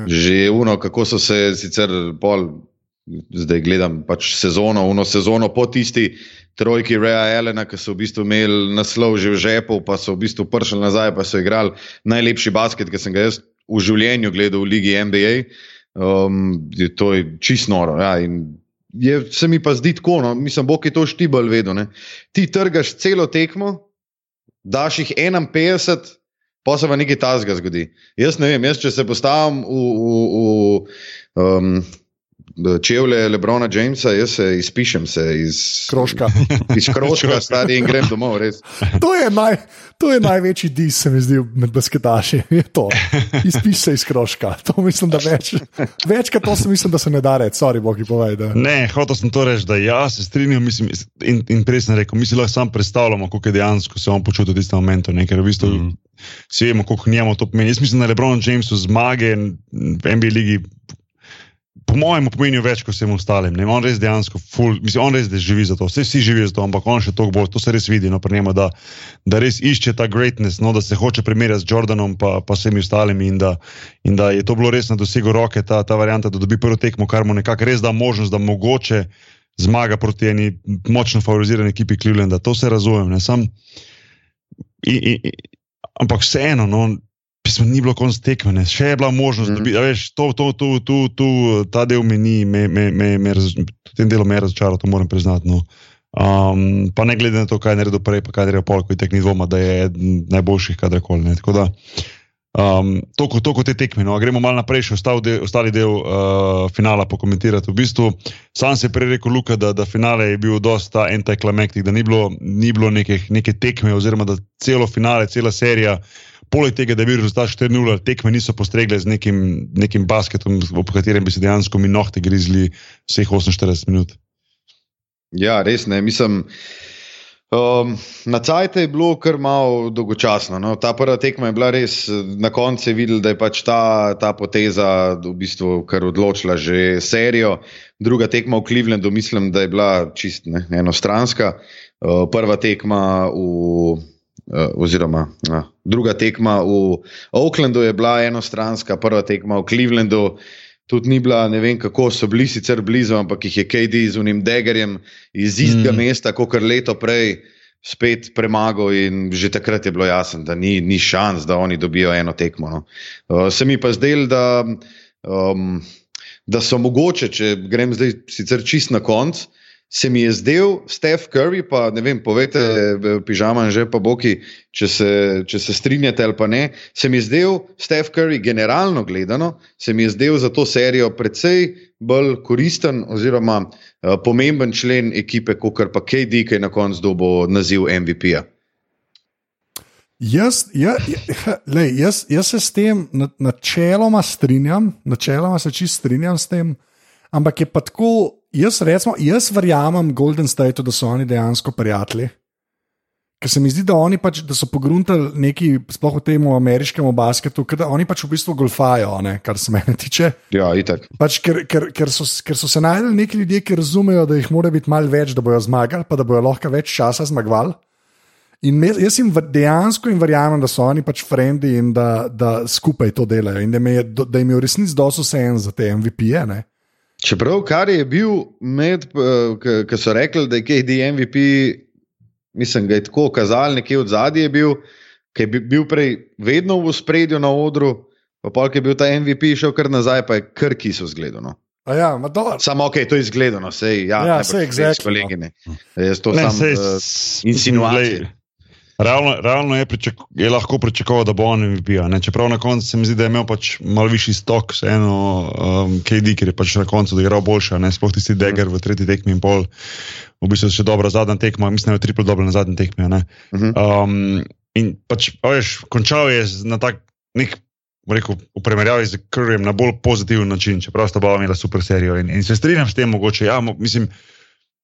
Že uno, kako so se sicer pol, zdaj gledam pač sezono, uno sezono po tisti trojki Rea Elena, ki so v bistvu imeli naslov že v žepu, pa so v bistvu prišli nazaj, pa so igrali najlepši basket, ki sem ga jaz v življenju gledal v Ligi NBA. Um, je to je čist noro. Ja, in je, se mi pa zdi tako, no, mislim, bo ki to štibal vedno. Ne. Ti trgaš celo tekmo, daš jih 51, pa se pa nekaj tasga zgodi. Jaz ne vem, jaz če se postavim v, v, v um, čevlje Lebrona Jamesa, jaz se izpišem se iz kroška. Iz krožka, stari in grem domov, res. To je, naj, to je največji dis, se mi zdi, med basketaši. Je to. Izpiš se iz kroška. To mislim, da več. Večkrat to se mislim, da se ne da reči, sorry, bogi povej. Da. Ne, hotel sem to reči, da ja, se strinjam mislim, in, in prej sem rekel, mi si lahko sam predstavljamo, kako je dejansko se on počutil v tistem momentu. Ne, ker v bistvu mm. vsi vemo, koliko njemu to pomeni. Jaz mislim, da Lebron Jamesu zmage v NBA ligi. Po mojem pomenijo več kot vsem ostalim. On res dejansko, ful, mislim, on res živi za to. Vse vsi živijo za to, ampak on še toliko bolj, to se res vidi no, pri njemu, da, da res išče ta greatness, no, da se hoče primerjati z Jordanom pa, pa vsemi ostalimi in da, in da je to bilo res na dosegu roke, ta, ta varianta, da dobi prvo tekmo, kar mu nekako res da možnost, da mogoče zmaga proti eni močno favorizirani ekipi Clevelanda. To se razumem. ne, Sam, in, in, in, ampak vseeno, no, pismo, ni bilo konc tekme, ne. še je bila možnost, mm. da bi, to, to, to, to, to, ta del me ni, me, me, me, me, raz- v tem delu me je razočaral, to moram priznati. No. Um, pa ne glede na to, kaj je naredil prej, pa kaj je naredil pol, ko je tek ni dvoma, da je najboljših kadarkoli. ne. Tako da, Um, toliko, toliko te tekme. No. Gremo malo naprej, še ostal del, ostali del uh, finala pokomentirati. V bistvu, sam se je prej rekel, Luka, da, da finale je bil dosta antiklimaktik, da ni bilo, ni bilo neke, neke tekme, oziroma da celo finale, cela serija, poleg tega, da je bil rezultat 4-0, tekme niso postregle z nekim, nekim basketom, ob katerem bi se dejansko mi nohte grizli vseh 48 minut. Ja, res ne. Mislim, um, na cajt je bilo kar malo dolgočasno. No. Ta prva tekma je bila res, na koncu je videl, da je pač ta, ta poteza v bistvu kar odločila že serijo. Druga tekma v Clevelandu, mislim, da je bila čist ne, enostranska. Uh, prva tekma v. Uh, oziroma, uh, druga tekma v Oaklandu je bila enostranska, prva tekma v Clevelandu tudi ni bila, ne vem kako so bili sicer blizu, ampak jih je KD z unim Degerjem iz istega mm. Mesta, kot kar leto prej, spet premagal in že takrat je bilo jasno, da ni, ni šans, da oni dobijo eno tekmo. No. Uh, se mi pa zdel, da, um, da so mogoče, če grem zdaj sicer čist na konc. Se mi je zdel Steph Curry, pa ne vem, povete, pižama že pa boki, če se, če se strinjate ali pa ne. Se mi je zdel Steph Curry, generalno gledano, se mi je zdel za to serijo precej bolj koristen oziroma uh, pomemben člen ekipe, kot pa KD, ki je na koncu dobo naziv MVP-ja. Jaz, ja, ja, lej, jaz, jaz se s tem na- načeloma strinjam, načeloma se čist strinjam s tem, ampak je pa tako, jaz, recimo, jaz verjamem Golden State, da so oni dejansko prijatelji. Ker se mi zdi, da pač, da so pogruntali neki, sploh v tem ameriškem basketu, ker da oni pač v bistvu golfajo, ne, kar se mene tiče. Ja, itak. Pač ker, ker, ker, so, ker so se najdeli neki ljudje, ki razumejo, da jih mora biti malo več, da bojo zmagali, pa da bojo lahko več časa zmagovali. In me, jaz jim dejansko jim verjamem, da so oni pač frendi in da, da skupaj to delajo in da, je, da jim je v resnici dosto vseeno za te MVP-je. ne. Čeprav, kar je bil med, ki so rekli, da je KD MVP, mislim, ga je tako kazali, nekje od zadaj je bil, ki je bi- bil prej vedno v spredju na odru, pa pol, ki je bil ta MVP, šel kar nazaj, pa je kar kiso zgledano. A Ja, ma dobro. Samo ok, to je izgledano, sej, ja, Ja, najbrž sej, res, exactly, no. kolegi, ne. Jaz to Ne, sam sej, uh, s- insinuacije. Realno, realno je, pričak, je lahko pričakoval, da bo on MVP. ne. Čeprav na koncu se mi zdi, da je imel pač malo višji stok, vseeno um, KD, ker je pač na koncu igral boljše, ne sploh tisti Degger v tretji tekmi in pol. V bistvu še dobra zadnja tekma, mislim, da je triplo dobro na zadnji tekmi. ne. Mhm. Um, in pač, veš, končal je na tak nek. Rekel, v primerjavi z Curryjem na bolj pozitiven način, čeprav sta oba imela super serijo. In, in se strinjam s tem, mogoče. Ja, mo, mislim,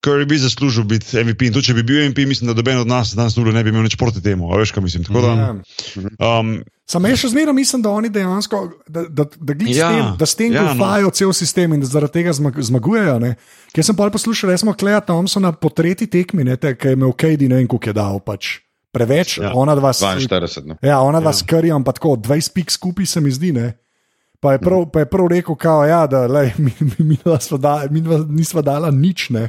Curry bi zaslužil biti MVP. In tudi, če bi bil MVP, mislim, da noben od nas danes ne bi imel nič proti temu. A veš, kaj mislim. Tako da, Ja. um, Sam jaz še zmeraj mislim, da oni dejansko, da, da, da, Ja, s tem, da s tem ja, no. cel sistem in da zaradi tega zmag, zmagujejo. ne. Ker sem pa poslušal, recimo, Kleja Thompsona po tretji tekmi, ne, te, ki je imel KD, ne vem, koliko je dal. Pač. Preveč, Ja. ona dva s- 42. No. Ja, ona dva Ja. s Curryjem, pa tako 20 pik skupaj se mi zdi. Ne? Pa je prav, pa je prav rekel, kao, ja, da lej, mi, mi, mi, sva da, mi dva nisva dala nič. Ne?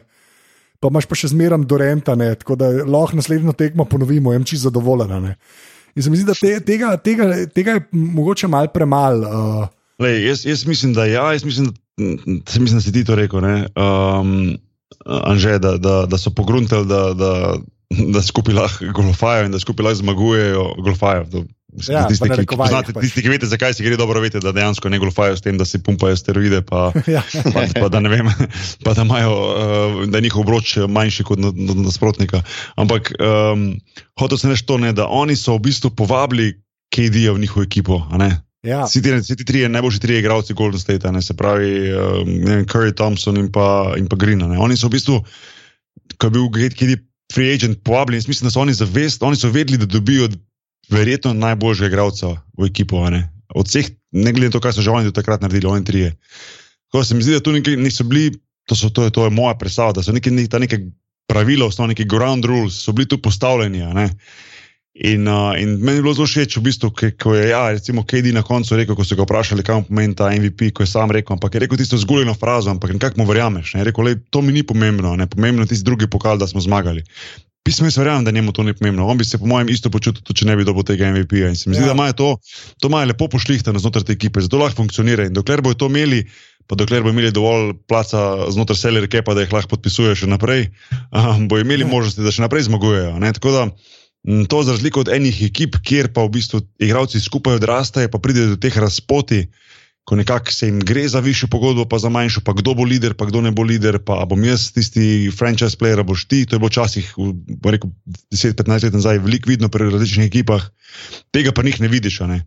Pa imaš pa še zmeraj Dorenta, ne? tako da lahko naslednjo tekmo ponovimo, jem čisto zadovoljena. Ne? In se mi zdi, da te, tega, tega, tega je mogoče malo premalo. Uh, lej, jaz, jaz mislim, da ja, jaz mislim, da, mislim, da si ti to rekel. ne, Um, Anže, da, da, da so pogruntali, da, da, da skupaj lahko golfajo in da skupaj lahko zmagujejo golfajo. To, mislim, Ja, tisti, ki, poznate, pač. tisti, ki veste, zakaj se gre, dobro veste, da dejansko ne golfajo s tem, da si pumpajo steroide. Pa, ja. pa, pa da vem, pa da imajo, uh, da je njihov obroč manjši kot na- na- nasprotnika. Ampak um, hotel sem reči to, ne, da oni so v bistvu povabili KD-ja v njihovo ekipo. Ja. Vsi ti, vsi ti trije, najboljši trije igralci Golden State, ne, se pravi um, ne Curry, Thompson in pa, in pa Green. ne. Oni so v bistvu, ko je bil KD free agent povabljen, mislim, da so oni zavest, oni so vedeli, da dobijo verjetno najboljšega igralca v ekipo. ne. Od vseh, ne glede na to, kaj so že oni do takrat naredili, oni trije. Tako se mi zdi, da tu neki, niso bili, to, so, to, je, to je moja predstava, da so neki, neki, ta neke pravila, osnovni neki ground rules, so bili tu postavljeni. In, uh, in meni je bilo zelo všeč, v bistvu, ko je, ja, recimo, KD na koncu rekel, ko so ga vprašali, kaj mu pomeni ta MVP, ko je sam rekel, ampak je rekel tisto zguljeno frazo, ampak nekako mu verjameš. Ne? Je rekel, lej, to mi ni pomembno, ne pomembno je tisti drugi pokal, da smo zmagali. Pismo jaz verjamem, da njemu to ni pomembno. On bi se, po mojem, isto počutil, tudi če ne bi dobil tega MVP-ja. In se mi zdi, Ja. da imajo to, to imajo lepo pošlihtano znotraj te ekipe, zato lahko funkcionira. In dokler bojo to imeli, pa dokler bojo imeli dovolj placa znotraj Seller Kepa, da jih lahko podpisujejo še naprej, um, bojo imeli Ja. možnosti, da še naprej zmagujejo. Ne? Tako da m, to za razliko od enih ekip, kjer pa v bistvu igralci skupaj odrastajo, pa pride do teh razpoti. Ko nekako se jim gre za višjo pogodbo, pa za manjšo, pa kdo bo voditelj, pa kdo ne bo voditelj, pa bom jaz tisti franchise player, boš ti. To je bilo včasih, rekel, 10-15 let nazaj, veliko vidno pri različnih ekipah, tega pa njih ne vidiš. Ne?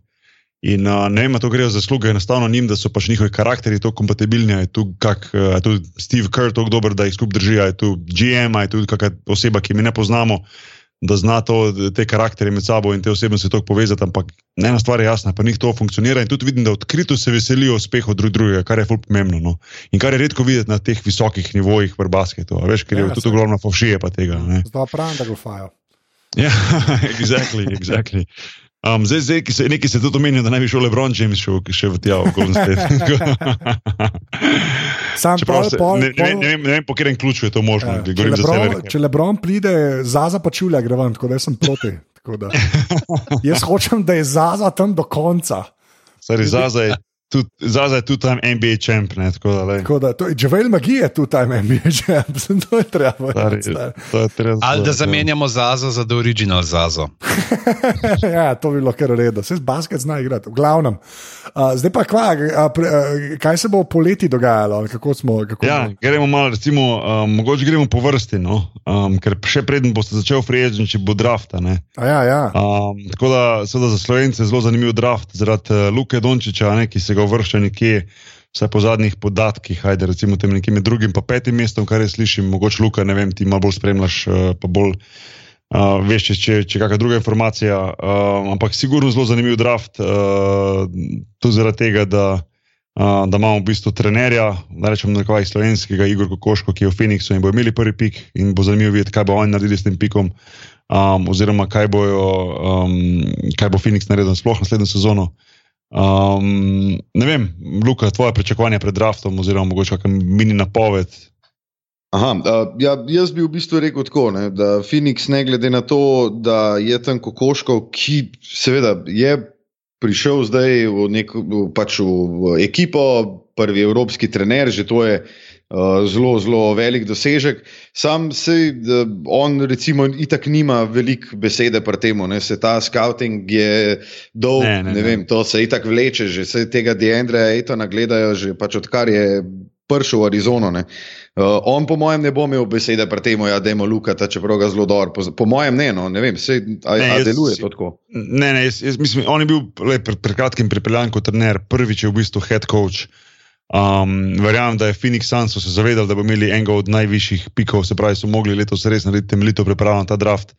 In uh, ne vem, to grejo zasluge enostavno njim, da so pač njihovi karakteri tako kompatibilni, je tu, kak, uh, je tu Steve Kerr tako dober, da jih skupaj drži, je tu GM, je tu kakšna oseba, ki mi ne poznamo, da zna to, te karakterje med sabo in te osebnosti tako povezati. Ampak ena stvar je jasna, pa njih to funkcionira in tudi vidim, da odkrito se veselijo uspehov drug drugega, kar je fulp pomembno. No? In kar je redko videti na teh visokih nivojih v basketu, veš, ker je Ja, tudi ogromno fovšije pa tega. Zdaj pravim, da golfajo. Ja, exactly, exactly. Um, zdaj, zdaj ki se, nekaj se tudi omenja, da naj bi šel Lebron James šel, še v tja, Golden State. Sam Čeprav pol, se, pol, ne, ne, vem- ne, vem, ne vem, po katerem ključu je to možno. Ja, če, Lebron, če Lebron pride, Zaza pa čulja gre ven, tako da sem proti. Da. Jaz hočem, da je Zaza tam do konca. Sorry, Zaza je tudi, Zaza je tudi tam NBA champ, ne, tako da, lej. Tako da, to, Javel Magi je tu tam NBA champ, to je treba. Stari, to je treba- Ali da to- zamenjamo Zazo za The Original Zazo. ja, to bi bilo kar redo, se z basket zna igrati, v glavnem. Uh, zdaj pa kva, a, pre, a, kaj se bo poleti dogajalo? Kako smo, kako Ja, gremo malo, recimo, um, mogoče gremo po vrsti, no? um, ker še preden boste začeli free če bo draft. a ne. A ja, ja. Um, tako da, seveda za slovence je zelo zanimiv draft zaradi uh, Luke Dončiča, ne, ki se ga uvršča nekje, vsaj po zadnjih podatkih, ajde, recimo tem nekje med drugim in petim mestom, kar jaz slišim, mogoče Luka, ne vem, ti malo bolj spremljaš, uh, pa bolj uh, veš, če, če, če kakšna druga informacija. Uh, ampak sigurno zelo zanimiv draft, uh, tudi zaradi tega, da. Uh, da imamo v bistvu trenerja, da rečem, nekaj slovenskega, Igor Kokoško, ki je v Phoenixu in bo imeli prvi pik, in bo zanimivo videti, kaj bo oni naredili s tem pikom, um, oziroma kaj, bojo, um, kaj bo Phoenix naredil sploh naslednjo sezono. Um, ne vem, Luka, tvoje pričakovanje pred draftom, oziroma mogoče kakšen mini napoved. Aha, uh, ja, jaz bi v bistvu rekel tako, ne, da Phoenix, ne glede na to, da je tam Kokoško, ki seveda je prišel zdaj v, nek, pač v, v ekipo, prvi evropski trener, že to je Uh, zelo, zelo velik dosežek. Sam se, uh, on, recimo, itak nima veliko besede pri tem, se ta scouting je dolg, ne, ne, ne vem, to se itak vleče, že se tega Diandreja Etona gledajo, že pač odkar je prišel v Arizono. Uh, on, po mojem, ne bo imel besede pri tem, ja, da ima Lukata, čeprav ga zelo dobro. Po, po mojem, ne, no, ne vem, se deluje to tako. Ne, ne, jaz, jaz mislim, on je bil le, pred, pred kratkim pripeljan kot trener, prvič je v bistvu head coach. Um, verjamem, da je Phoenix Suns se zavedal, da bo imeli enega od najvišjih pikov, se pravi, so mogli letos res narediti temeljito pripravo na ta draft.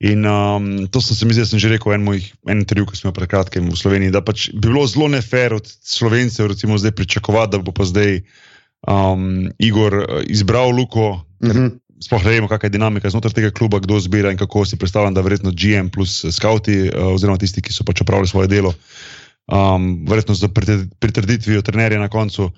In um, to sem se mi zdaj, sem že rekel, en moj intervju, ki smo pred kratkim v Sloveniji, da pač bi bilo zelo nefer od slovencev, recimo, zdaj pričakovati, da bo pa zdaj um, Igor uh, izbral Luko. Uh -huh. Sploh ne vemo, kakšna je dinamika znotraj tega kluba, kdo zbira in kako si predstavljam, da verjetno GM plus skauti, uh, oziroma tisti, ki so pač opravili svoje delo, um, verjetno z pritrditvijo trenerja na koncu.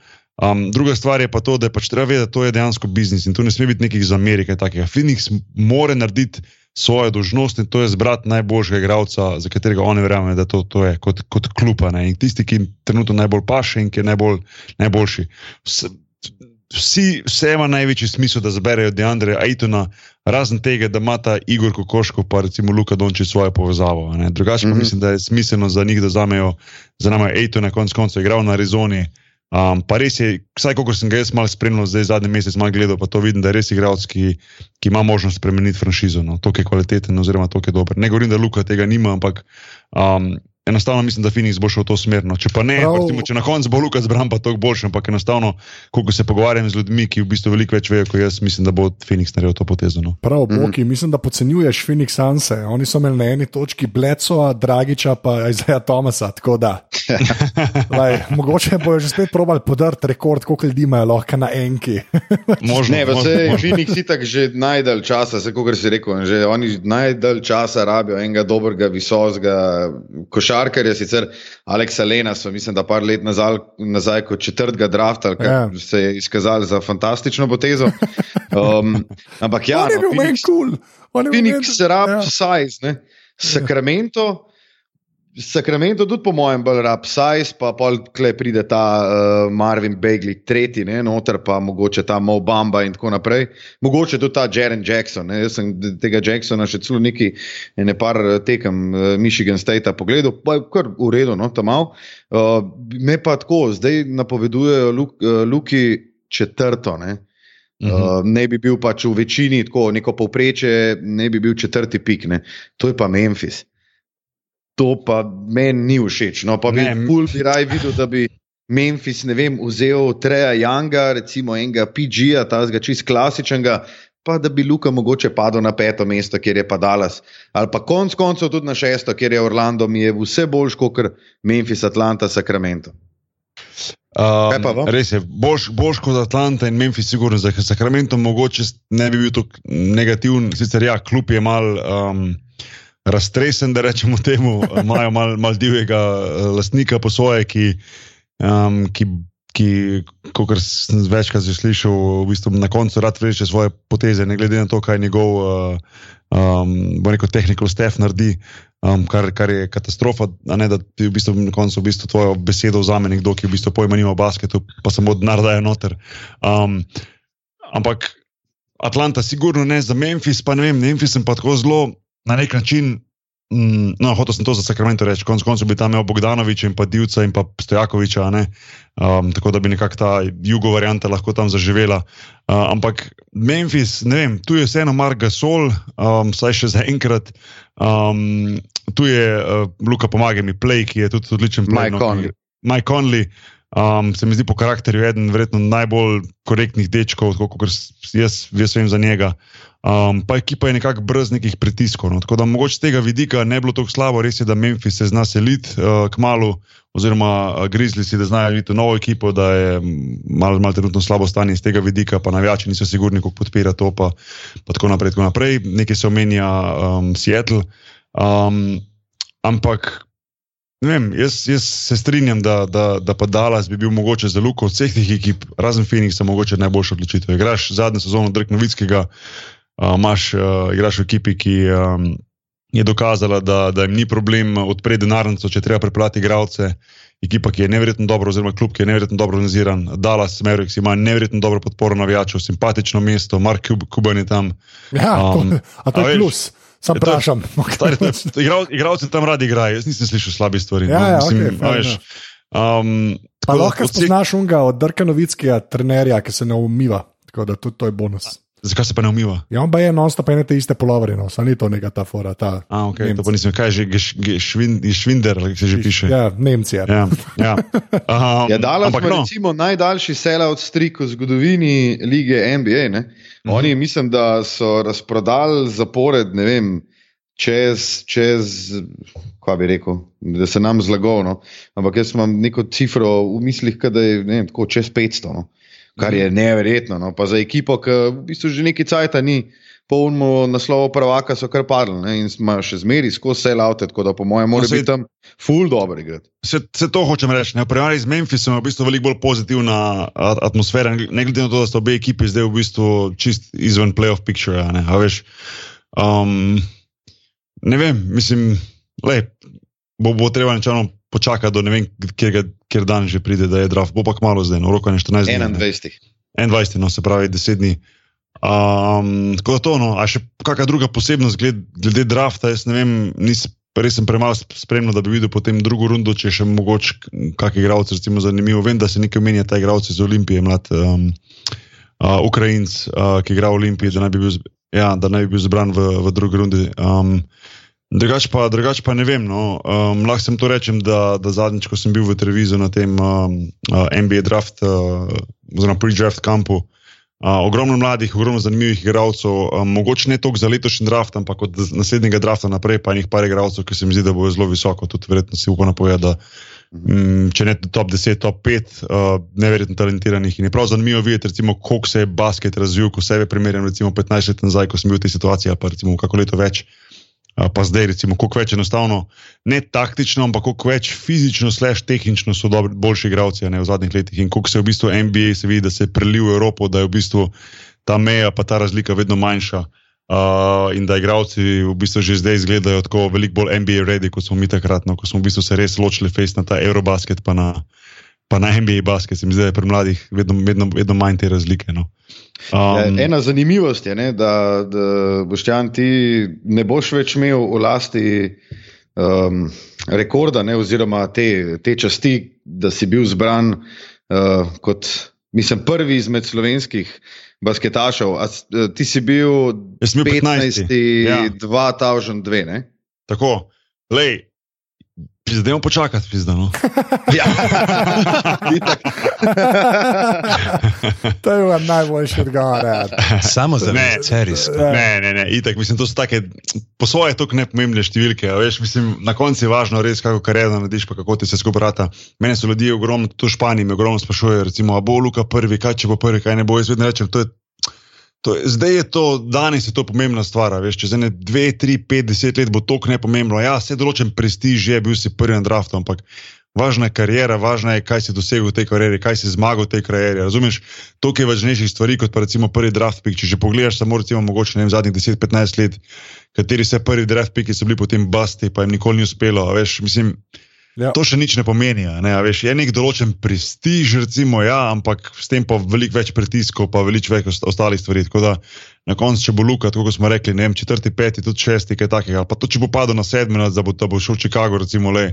Um, druga stvar je pa to, da je pač treba vedeti, da to je dejansko biznis in tu ne sme biti nekih za Amerike. Phoenix mora narediti svojo dožnost in to je zbrati najboljšega igralca, za katerega oni verjamejo, da to, to je kot, kot. Ne? In tisti, ki trenutno najbolj paše in ki je najbolj, najboljši. Vsi, vse ima največji smisel, da zberejo Deandreja Aitona, razen tega, da ima ta Igor Kokoško, pa recimo Luka Dončić svojo povezavo. Drugače pa mm -hmm. mislim, da je smiselno za njih, da zamejo za nami Aitona, konec koncev igral na Arizoni. Um, pa res je, vsaj kako sem ga jaz malo spremljal, zdaj zadnji mesec malo gledal, pa to vidim, da je res igralec, ki, ki ima možnost spremeniti franšizo. No. To je kvaliteten, oziroma to je dober. Ne govorim, da Luka tega nima, ampak um, enostavno mislim, da Phoenix bo šel v to smer. No. Če pa ne, Prav... recimo, če na koncu bo Lukas Bram, pa to boljše, ampak enostavno, ko se pogovarjam z ljudmi, ki v bistvu veliko več vejo kot jaz, mislim, da bo Phoenix naredil to potezo. No. Prav, Boki, mm. mislim, da podcenjuješ Phoenix Sanse. Oni so imeli na eni točki Bleco, Dragiča, pa Izaja Tomasa. Laj, mogoče bojo že spet probali podrt rekord, koliko ljudi imajo lahko na enki. možno, ne, pa se Phoenix itak že najdalj časa, se kot si rekel, že oni najdalj časa rabijo enega dobrega, visokega košarka košarkarje, sicer Aleksa Lena, so mislim, da par let nazaj, nazaj kot četrtega drafta, ki ja. se je izkazal za fantastično potezo. Um, ampak ja, no, Phoenix, cool. Phoenix se rabi ja. size, Sacramento. Ja. Sacramento, tudi po mojem, bolj rab size, pa kle pride ta uh, Marvin Begley, tretji, ne, noter pa mogoče ta Mo Bamba in tako naprej. Mogoče tudi ta Jaren Jackson. Ne. Jaz sem tega Jacksona še celo neki, ne par eh, tekem uh, Michigan State pogledal, pa je kar v redu, no, tam mal. Uh, me pa tako, zdaj napovedujejo Luk, uh, Luki četrto. Ne. Uh, ne bi bil pač v večini, tako neko povprečje, ne bi bil četrti pik, ne. to je pa Memphis. To pa meni ni všeč. No, pa bi pul bi raj videl, da bi Memphis, ne vem, vzel Treja Younga, recimo enega PG-ja, ta zga čist klasičnega, pa da bi Luka mogoče padel na peto mesto, kjer je pa Dallas. Ali pa konc koncev tudi na šesto, kjer je Orlando, mi je vse boljš kot Memphis, Atlanta, Sacramento. Um, res je, boljš, boljš kot Atlanta in Memphis, sigurno za Sacramento, mogoče ne bi bil tako negativen, sicer ja, kljub je mal. Um, raztresen, da rečemo temu, imajo malo mal divjega eh, lastnika po svoje, ki, um, ki, ki kot sem večkrat že slišal, v bistvu na koncu rad reče svoje poteze, ne glede na to, kaj njegov, um, bo rekel, tehnikal stef naredi. Um, kar, kar je katastrofa, ne, da ti v bistvu na koncu v bistvu tvojo besedo vzame nekdo, ki v bistvu pojma nima basketu, pa samo denar daje noter. Um, ampak Atlanta, sigurno ne za Memphis, pa ne vem, Memphis sem pa tako zelo na nek način, mm, no, hotel sem to za Sacramento reči, konec koncev bi tam imel Bogdanoviča in pa Divca in pa Stojakoviča, um, tako da bi nekako ta jugo varianta lahko tam zaživela. Uh, ampak Memphis, ne vem, tu je vseeno Marga Sol, um, saj še zaenkrat. Um, tu je uh, Luka, pomagaj mi, Play, ki je tudi odličen play. Mike no, Conley. Mike Conley. Um, se mi zdi po karakterju eden verjetno najbolj korektnih dečkov, kot jaz, jaz vem za njega. Um, pa ekipa je nekako brez nekih pritiskov. No. Tako da mogoče tega vidika ne bilo tako slabo, res je, da Memphis se zna seliti uh, k malu, oziroma uh, Grizzly si, da znajo videti novo ekipo, da je malo mal trenutno slabo stanje iz tega vidika, pa navijači niso sigurni, kako podpira to, pa, pa tako naprej. Tako naprej. Nekaj se omenja um, Seattle. Um, ampak Vem, jaz, jaz se strinjam, da, da, da pa Dallas bi bil mogoče za Luko od vseh teh ekip, razen Phoenixa, mogoče najboljša odločitev. Igraš zadnjo sezono Drek Novickega, uh, imaš, uh, igraš v ekipi, ki, um, je dokazala, da, da jim ni problem odpreti denarnico, če treba preplati igralce. Ekipa, ki je nevrjetno dobro, oziroma klub, ki je nevrjetno dobro organiziran, Dallas, Mavericks ima nevrjetno dobro podporo navijačev, simpatično mesto, Mark Kuban je tam. Ja, Um, to, a to a je veš, plus. Sam to- vprašam. Igral- Igralci tam radi igrajo, jaz nisem slišal slabih stvari. Ja, no, ja, mislim, a fair veš, um, Pa lahko od vseh- spoznaš unga od Drka Novickega, trenerja, ki se ne umiva. Tako da tudi to je bonus. Zakaj se pa ne umiva? Ja, on pa je non-stop ene te iste polovere, no, saj ni to neka ta fora. Ta A, okay, to pa nisem, kaj je že, geš- ge- švin- je švinder, ali kako se že piše. Ja, Nemci. Ja. Ja, ja. Um, Ja, Dallas ampak ima no, recimo najdaljši sellout strik v zgodovini lige NBA. Ne? Mhm. Oni mislim, da so razprodali zapored, ne vem, čez, čez kaj bi rekel, da se nam zlagovno. Ampak jaz imam neko cifro v mislih, da je ne vem, tako čez 500, no? Kar je neverjetno. No? Pa za ekipo, ki v bistvu že nekaj cajta ni. Polno naslovo prvaka so kar padli ne, in imajo še zmeri skozi sellout, tako da po mojem mora saj- biti tam full dobro igrati. se, se to hočem reči. ne. V primerjavi z Memphisom je v bistvu veliko bolj pozitivna atmosfera, ne glede na to, da sto obe ekipi zdaj v bistvu čist izven playoff picture. Ne, a veš, um, ne vem, mislim, le, bo, bo treba nečano počakati do ne vem, kjer, kjer dan že pride, da je draft. Bo pa kmalo zdaj, no, roko je 14 dni. ne. 21. 21, no, se pravi 10 dni. Um, tako da to, no, a še kakšna druga posebnost glede, glede drafta, jaz ne vem, nisem. Res sem premalo sp- spremljal, da bi videl potem drugo rundo, če še mogoče kakšen igralec, recimo, zanimiv. Vem, da se nekaj omenja ta igralec iz Olimpije, mlad um, uh, Ukrajinc, uh, ki igra v Olimpiji, da naj bi bil, ja, da naj bi bil zbran v, v drugi rundi. Um, drugač, pa, drugač pa ne vem. No. Um, lahko sem to rečem, da, da zadnjič, ko sem bil v televiziji na tem um, uh, NBA draft, uh, oziroma pre-draft kampu. Uh, ogromno mladih, ogromno zanimivih igralcev, um, mogoče ne toliko za letošnji draft, ampak od naslednjega drafta naprej, pa enih par igralcev, ki se mi zdi, da bojo zelo visoko. Tudi verjetno si upam napovedati, da mm, če ne top 10, top 5, uh, neverjetno talentiranih. In je prav zanimivo videti, recimo, koliko se je basket razvil, ko sebe primerjam, recimo 15 let nazaj, ko sem bil v tej situaciji, ali pa recimo kako leto več. Uh, pa zdaj, recimo, koliko več enostavno, ne taktično, ampak koliko več fizično, slash tehnično so dobri, boljši igralci v zadnjih letih. In koliko se je v bistvu NBA, se vidi, da se je prelil v Evropo, da je v bistvu ta meja, pa ta razlika vedno manjša. Uh, in da igralci v bistvu že zdaj izgledajo tako veliko bolj NBA ready, kot smo mi takrat, no, ko smo v bistvu se res ločili na ta Eurobasket, pa na, pa na NBA basket. Se mi zdi, da je pri mladih vedno, vedno, vedno manj te razlike. No. Ja, Um, ena zanimivost je, ne, da, da Boštjan, ti ne boš več imel v lasti um, rekorda, ne, oziroma te, te časti, da si bil zbran uh, kot, mislim, prvi izmed slovenskih basketašev. A, eh, ti si bil Jaz sem bil 15. 15. Ja. 2002, ne? Tako, lej, Zdajmo počakati, pizda. No. Ja, to je bil najboljši odgovor. Ja. Samo za Ne. ceris. Ne, ne, ne, itak, mislim, to so take, po svoje, tako nepomembne številke. a Veš, mislim, na koncu je važno res, kako kariero narediš, pa kako ti se skupaj rata. Mene so ljudje ogromno, tudi v Španiji, me ogromno sprašujejo, recimo, a bo Luka prvi, kaj če bo prvi, kaj ne bo. Jaz vedno rečem, to je. To, je- zdaj je to, danes je to pomembna stvar. Veš, čez ene dve, tri, pet, deset let bo to nepomembno. Ja, se določen prestiž je, bil si prvi na draftu, ampak važna je karijera, važna je, kaj si dosegel v tej karieri, kaj si zmagal v tej karieri. Razumeš, to je važnejših stvari kot pa recimo prvi draft pick. Če že pogledaš samo recimo mogoče vem, zadnjih 10-15 let, kateri se prvi draft picki so bili potem basti, pa jim nikoli ni uspelo. Veš, mislim, Ja. To še nič ne pomeni. a Ne, a veš, je nek določen prestiž, recimo, ja, ampak s tem pa veliko več pritiskov, pa veliko več ost- ostalih stvari. Tako da na koncu, če bo Luka, tako kot smo rekli, ne vem, četrti, peti, tudi šesti, kaj takega, ali pa to, če bo padel na sedmi, da bo, da bo šel v Chicago, recimo, le.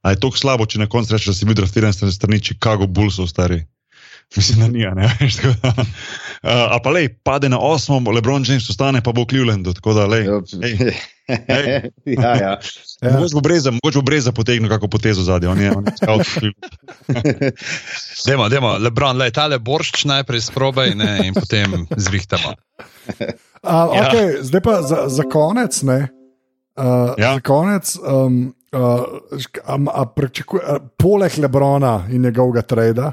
A je to slabo, če na koncu rečeš, da si bil draftiran s strani Chicago Bullsov, stari. Mislim, da ni, a ne veš. tako da, Uh, a pa le, pade na osmo, Lebron James ostane, pa bo v Clevelandu. Tako da, lej, ej, ej. ja, ja. Ja. Mogoče bo breza, mogoče bo breza potegnil kako potezo zadnje. On je, on je. Demo, demo, Lebron, le tale boršč najprej sprobaj ne, in potem zrihtamo. Uh, Ja. okay, zdaj pa za, za konec. Ne, uh, Ja. Za konec. Um, uh, a, a pričakuje, a, poleg Lebrona in njegovega trada,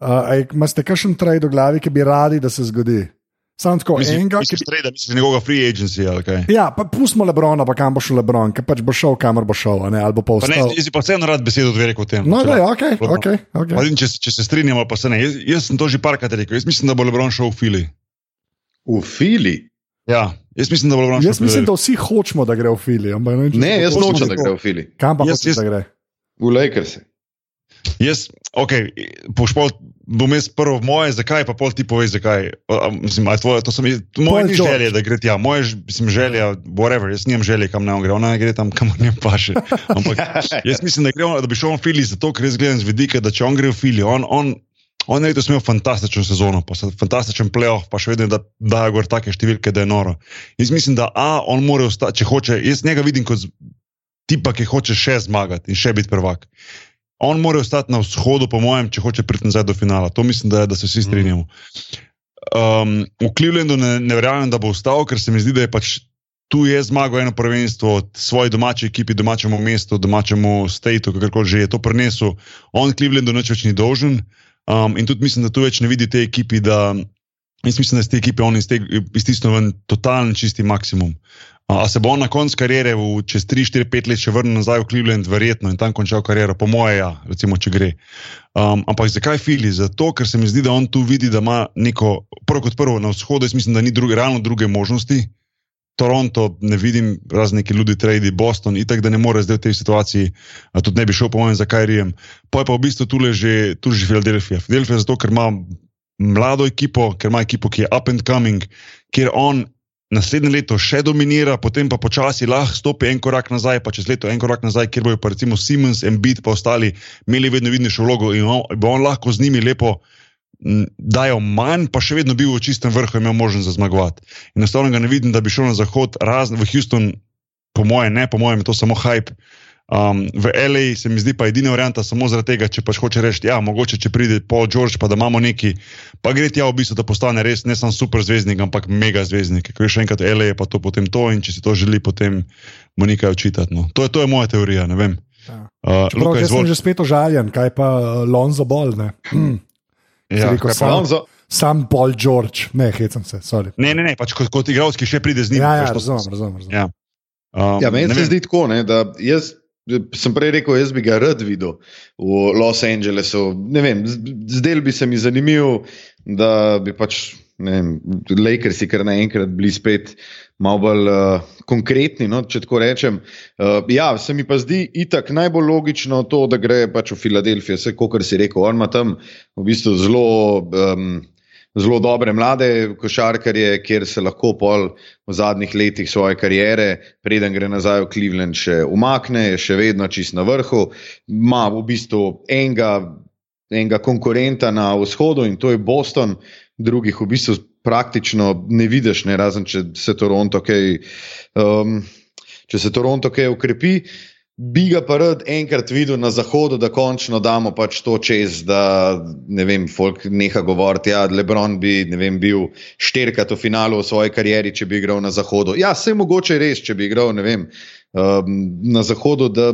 uh, a imate kakšen trade v glavi, ki bi radi, da se zgodi? Sam tako Mislim, enega, ki misliš, bi. trade, misliš njegovega free agency ali kaj? Ja, pa pustimo Lebrona, pa kam bo šel Lebron, ki pač bo šel, kamor bo šel, a ne, ali bo pa Pa ostal. jaz si pa vseeno rad besedo dve rekel o tem. No, da, ok, ok. Pa okay. vidim, če, se- če se strinjamo, pa se ne. Jaz, jaz sem to že parkrat rekel. Jaz mislim, da bo Lebron šel v Fili. V Fili. Ja, jaz mislim, da bo Lebron Jaz mislim, da vsi hočemo, da gre v Fili. ampak Ne, Ne, jaz nočem, da gre v Fili. Kam pa Jaz- hočeš, jaz- da gre? V Lakers. Jaz, ok, pošpol, bom jaz prvo moje, zakaj, pa pol ti poveš, zakaj. A, Mislim, a je tvoje, to so mi, moje ni želje, da gre tja, moje mislim, želja, whatever, jaz nimam želje, kam ne on gre, ona gre tam, kam ne paše. Ampak jaz mislim, da, gre on, da bi šel v Fili zato, ker jaz gledam z vidika, da če on gre v Fili, on, on, on je letos imel fantastično sezono, pa fantastičen playoff, pa še vedno da dajo gor take številke, da je noro. Jaz mislim, da A, on mora ostati, če hoče, jaz njega vidim kot tipa, ki hoče še zmagati in še biti prvak. On mora ostati na vzhodu, po mojem, če hoče priti nazaj do finala. To mislim, da, da se vsi strinjamo. Um, v Clevelandu ne, ne verjamem, da bo ostal, ker se mi zdi, da je pač tu je zmagal eno prvenstvo, svoji domači ekipi, domačemu mestu, domačemu stateu, kakorkoli že je to prenesel. On Clevelandu nič več ni dolžen. Um, in tudi mislim, da tu več ne vidi te ekipi, da jaz mislim, da iz te ekipe on iztisnil ven totalen čisti maksimum. A se bo on na koncu kariere, v, čez 3, 4, 5 let, še vrnil nazaj v Cleveland, verjetno in tam končal kariero, po moje, ja, recimo, če gre. Um, ampak zakaj Fili? Zato, ker se mi zdi, da on tu vidi, da ima neko, prvo kot prvo na vzhodu, jaz mislim, da ni druge, realno druge možnosti. Toronto ne vidim, razen neki ljudi, tradi, Boston, itak, da ne more zdaj v tej situaciji, tudi ne bi šel, po mojem, za Kajrijem. Pa je pa v bistvu tule že, tu že Filadelfija. Filadelfija zato, ker ima mlado ekipo, ker ima ekipo, ki je up and coming, kjer on naslednje leto še dominira, potem pa počasi lahko stopi en korak nazaj, pa čez leto en korak nazaj, kjer bojo pa recimo Siemens, Embiid pa ostali imeli vedno vidnejšo vlogo in on, bo on lahko z njimi lepo dajo manj, pa še vedno bil v čistem vrhu in imel možnost za zmagovati. Enostavno ga ne vidim, da bi šel na zahod, razen v Houston, po mojem, ne, po mojem je to samo hype. Um, v LA se mi zdi pa edina varianta samo zaradi tega, če pač hoče reči, ja, mogoče če pride Paul George, pa da imamo neki, pa gre tja v bistvu, da postane res ne samo super zvezdnik, ampak mega zvezdnik. Ker še enkrat LA je pa to potem to in če si to želi, potem mu nekaj očitati. No. To, je, to je moja teorija, ne vem. Ja. Uh, Čeprav, Luka, jaz sem izvoli. že spet ožaljen, kaj pa uh, Lonzo Ball, ne? Hm, Ja, rekel sam. Lonzo, sam Paul George, ne, hecam se, sorry. Ne, ne, ne, pač kot, kot igralec, ki še pride z njim. Ja, ja, razumem, razumem. razumem. Ja. Um, Ja, meni se vem. zdi tako, ne, da jaz sem prej rekel, jaz bi ga rad videl v Los Angelesu. Ne vem, zdel bi se mi zanimiv, da bi pač vem, Lakersi kar naenkrat bili spet malo bolj uh, konkretni, no, če tako rečem. Uh, ja, se mi pa zdi itak najbolj logično to, da gre pač v Filadelfijo, vse kot si rekel, on ima tam v bistvu zelo. Um, Zelo dobre mlade košarkarje, kjer se lahko pol v zadnjih letih svoje kariere, preden gre nazaj v Cleveland, še umakne, je še vedno čist na vrhu. Ima v bistvu enega, enega konkurenta na vzhodu in to je Boston, drugih v bistvu praktično ne vidiš, ne, razen če se Toronto kaj, um, če se Toronto kaj ukrepi. Bi ga pa rad enkrat videl na zahodu, da končno damo pač to čez, da ne vem, folk neha govoriti, ja, Lebron bi vem, bil štirikrat v finalu v svoji karieri, če bi igral na zahodu. Ja, se mogoče res, če bi igral vem, um, na zahodu, da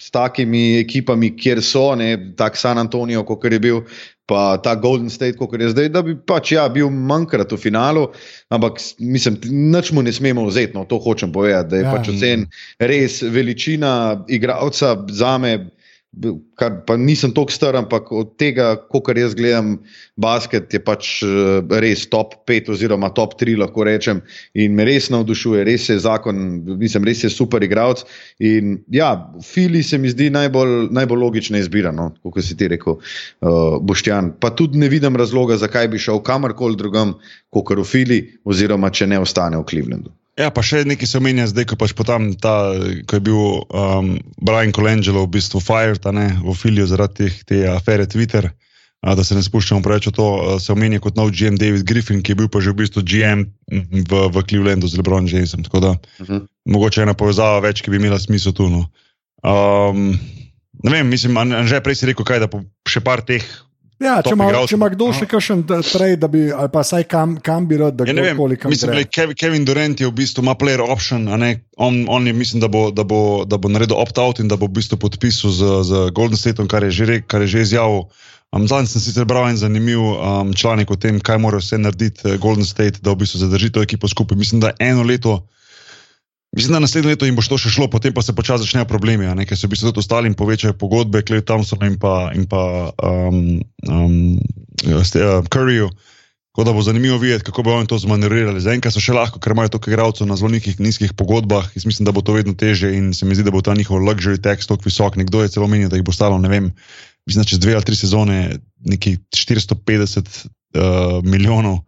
s takimi ekipami, kjer so, ne, tak San Antonijo, kot je bil, pa ta Golden State, kot je zdaj, da bi pač ja, bil manjkrat v finalu, ampak mislim, nič mu ne smemo vzeti, no, to hočem povedati, da je ja. pač ocen res veličina igralca za me. Kar pa nisem tako star, ampak od tega, kar jaz gledam, basket je pač eh, res top 5 oziroma top 3, lahko rečem. In me res navdušuje, res je zakon, mislim, res je super igralec. In ja, Fili se mi zdi najbolj, najbolj logična izbira, no, kot si ti rekel, uh, Boštjan. Pa tudi ne vidim razloga, zakaj bi šel kamorkoli drugam, kot v Fili, oziroma če ne ostane v Clevelandu. Ja, pa še nekaj se omenja zdaj, ko pač potem ta, ko je bil um, Brian Colangelo v bistvu fired, ne, v Filiju zaradi teh, te afere Twitter, a, da se ne spuščamo preveč v to, a, se omenja kot nov GM David Griffin, ki je bil pa že v bistvu GM v, v Clevelandu z LeBron Jamesom. Tako da Uh -huh. mogoče ena povezava več, ki bi imela smisel tu. No. Um, ne vem, mislim, že prej si rekel, kaj, da po še par teh Ja, če ima, če ima kdo še kakšen trade, da bi, ali pa saj kam, kam bi rad, da Ja, kdorkoli kam mislim, gre. glej, Kev- Kevin Durant je v bistvu ima player option, on, on je mislim, da bo, da bo, da bo naredil opt-out in da bo v bistvu podpisal z, z Golden Stateom, kar je že, rek, kar je že izjavil. Um, Zadnjič sem sicer bral en zanimiv um, članek o tem, kaj mora vse narediti eh, Golden State, da v bistvu zadrži to ekipo skupaj. Mislim, da eno leto, mislim, da naslednje leto jim bo to še šlo, potem pa se počasi začnejo problemi, ne, ker se v bistvu tudi ostalim povečajo pogodbe, Clay Thompsonu in pa, in pa um, um, uh, Curryju. Tako da bo zanimivo videti, kako bodo oni to zmanjšali. Zaenkrat so še lahko, ker imajo toliko igralcev na zelo nizkih, nizkih pogodbah. Jaz mislim, da bo to vedno teže in se mi zdi, da bo ta njihov luxury tax tako visok. Nekdo je celo menil, da jih bo stalo, ne vem, mislim, čez dve ali tri sezone nekih 450 uh, milijonov.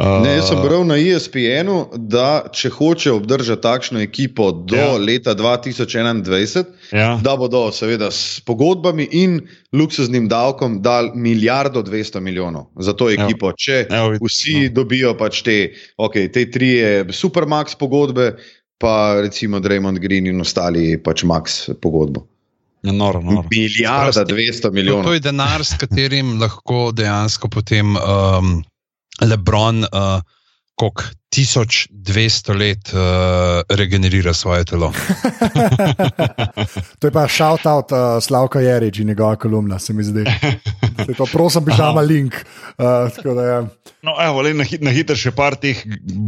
Uh, Ne, jaz sem bral na ESPN-u, da če hoče obdržati takšno ekipo do Ja. leta 2021, Ja, da bodo seveda s pogodbami in luksuznim davkom dali milijardo 200 milijonov za to ekipo. Če Evo, vsi dobijo pač te, okay, te tri supermax pogodbe, pa recimo Draymond Green in ostali pač max pogodbo. ja, noro, noro. Milijarda Sprosti. 200 To, to milijonov. je denar, s katerim lahko dejansko potem um, Lebron, uh, koliko 1200 let uh, regenerira svoje telo. To je pa shout-out uh, Slavka Jerič in njegova kolumna, se mi zdi. Je To prosim, pižama link. Uh, tako da, ja. No, evo, le na, hit, na hitro še par teh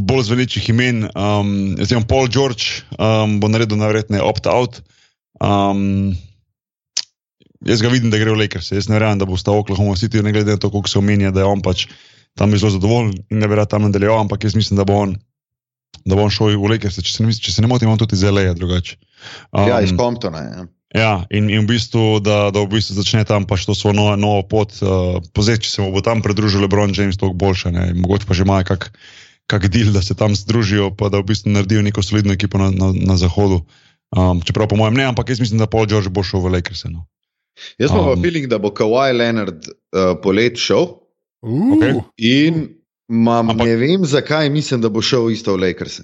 bolj zveličih imen. Um, recimo Paul George um, bo naredil najverjetneje opt-out. Um, jaz ga vidim, da gre v Lakers. Jaz ne verjamem, da bo ostal v Oklahoma City, ne glede na to, koliko se omenja, da je on pač tam zelo zadovoljen in da bi rad tam nadaljeval, ampak jaz mislim, da bo on, da bo on šel v Lakers. Če se ne, mis- če se ne motim, on tudi iz LA drugače. Um, Ja, iz Comptona. Ja. Ja, in, in v bistvu, da, da v bistvu začne tam pač to svojo novo, novo pot. Uh, Pozet, če se mu bo tam pridružil LeBron James, toliko boljše. Ne? Mogoče pa že imajo kak, kak deal, da se tam združijo, pa da v bistvu naredijo neko solidno ekipo na, na, na zahodu. Um, čeprav po mojem ne, ampak jaz mislim, da Paul George bo šel v Lakers. No. Jaz imam Um, um, feeling, da bo Kawhi Leonard uh, polet šel Uh, Okej. in mam, Ampak- ne vem, zakaj mislim, da bo šel isto v Lakers.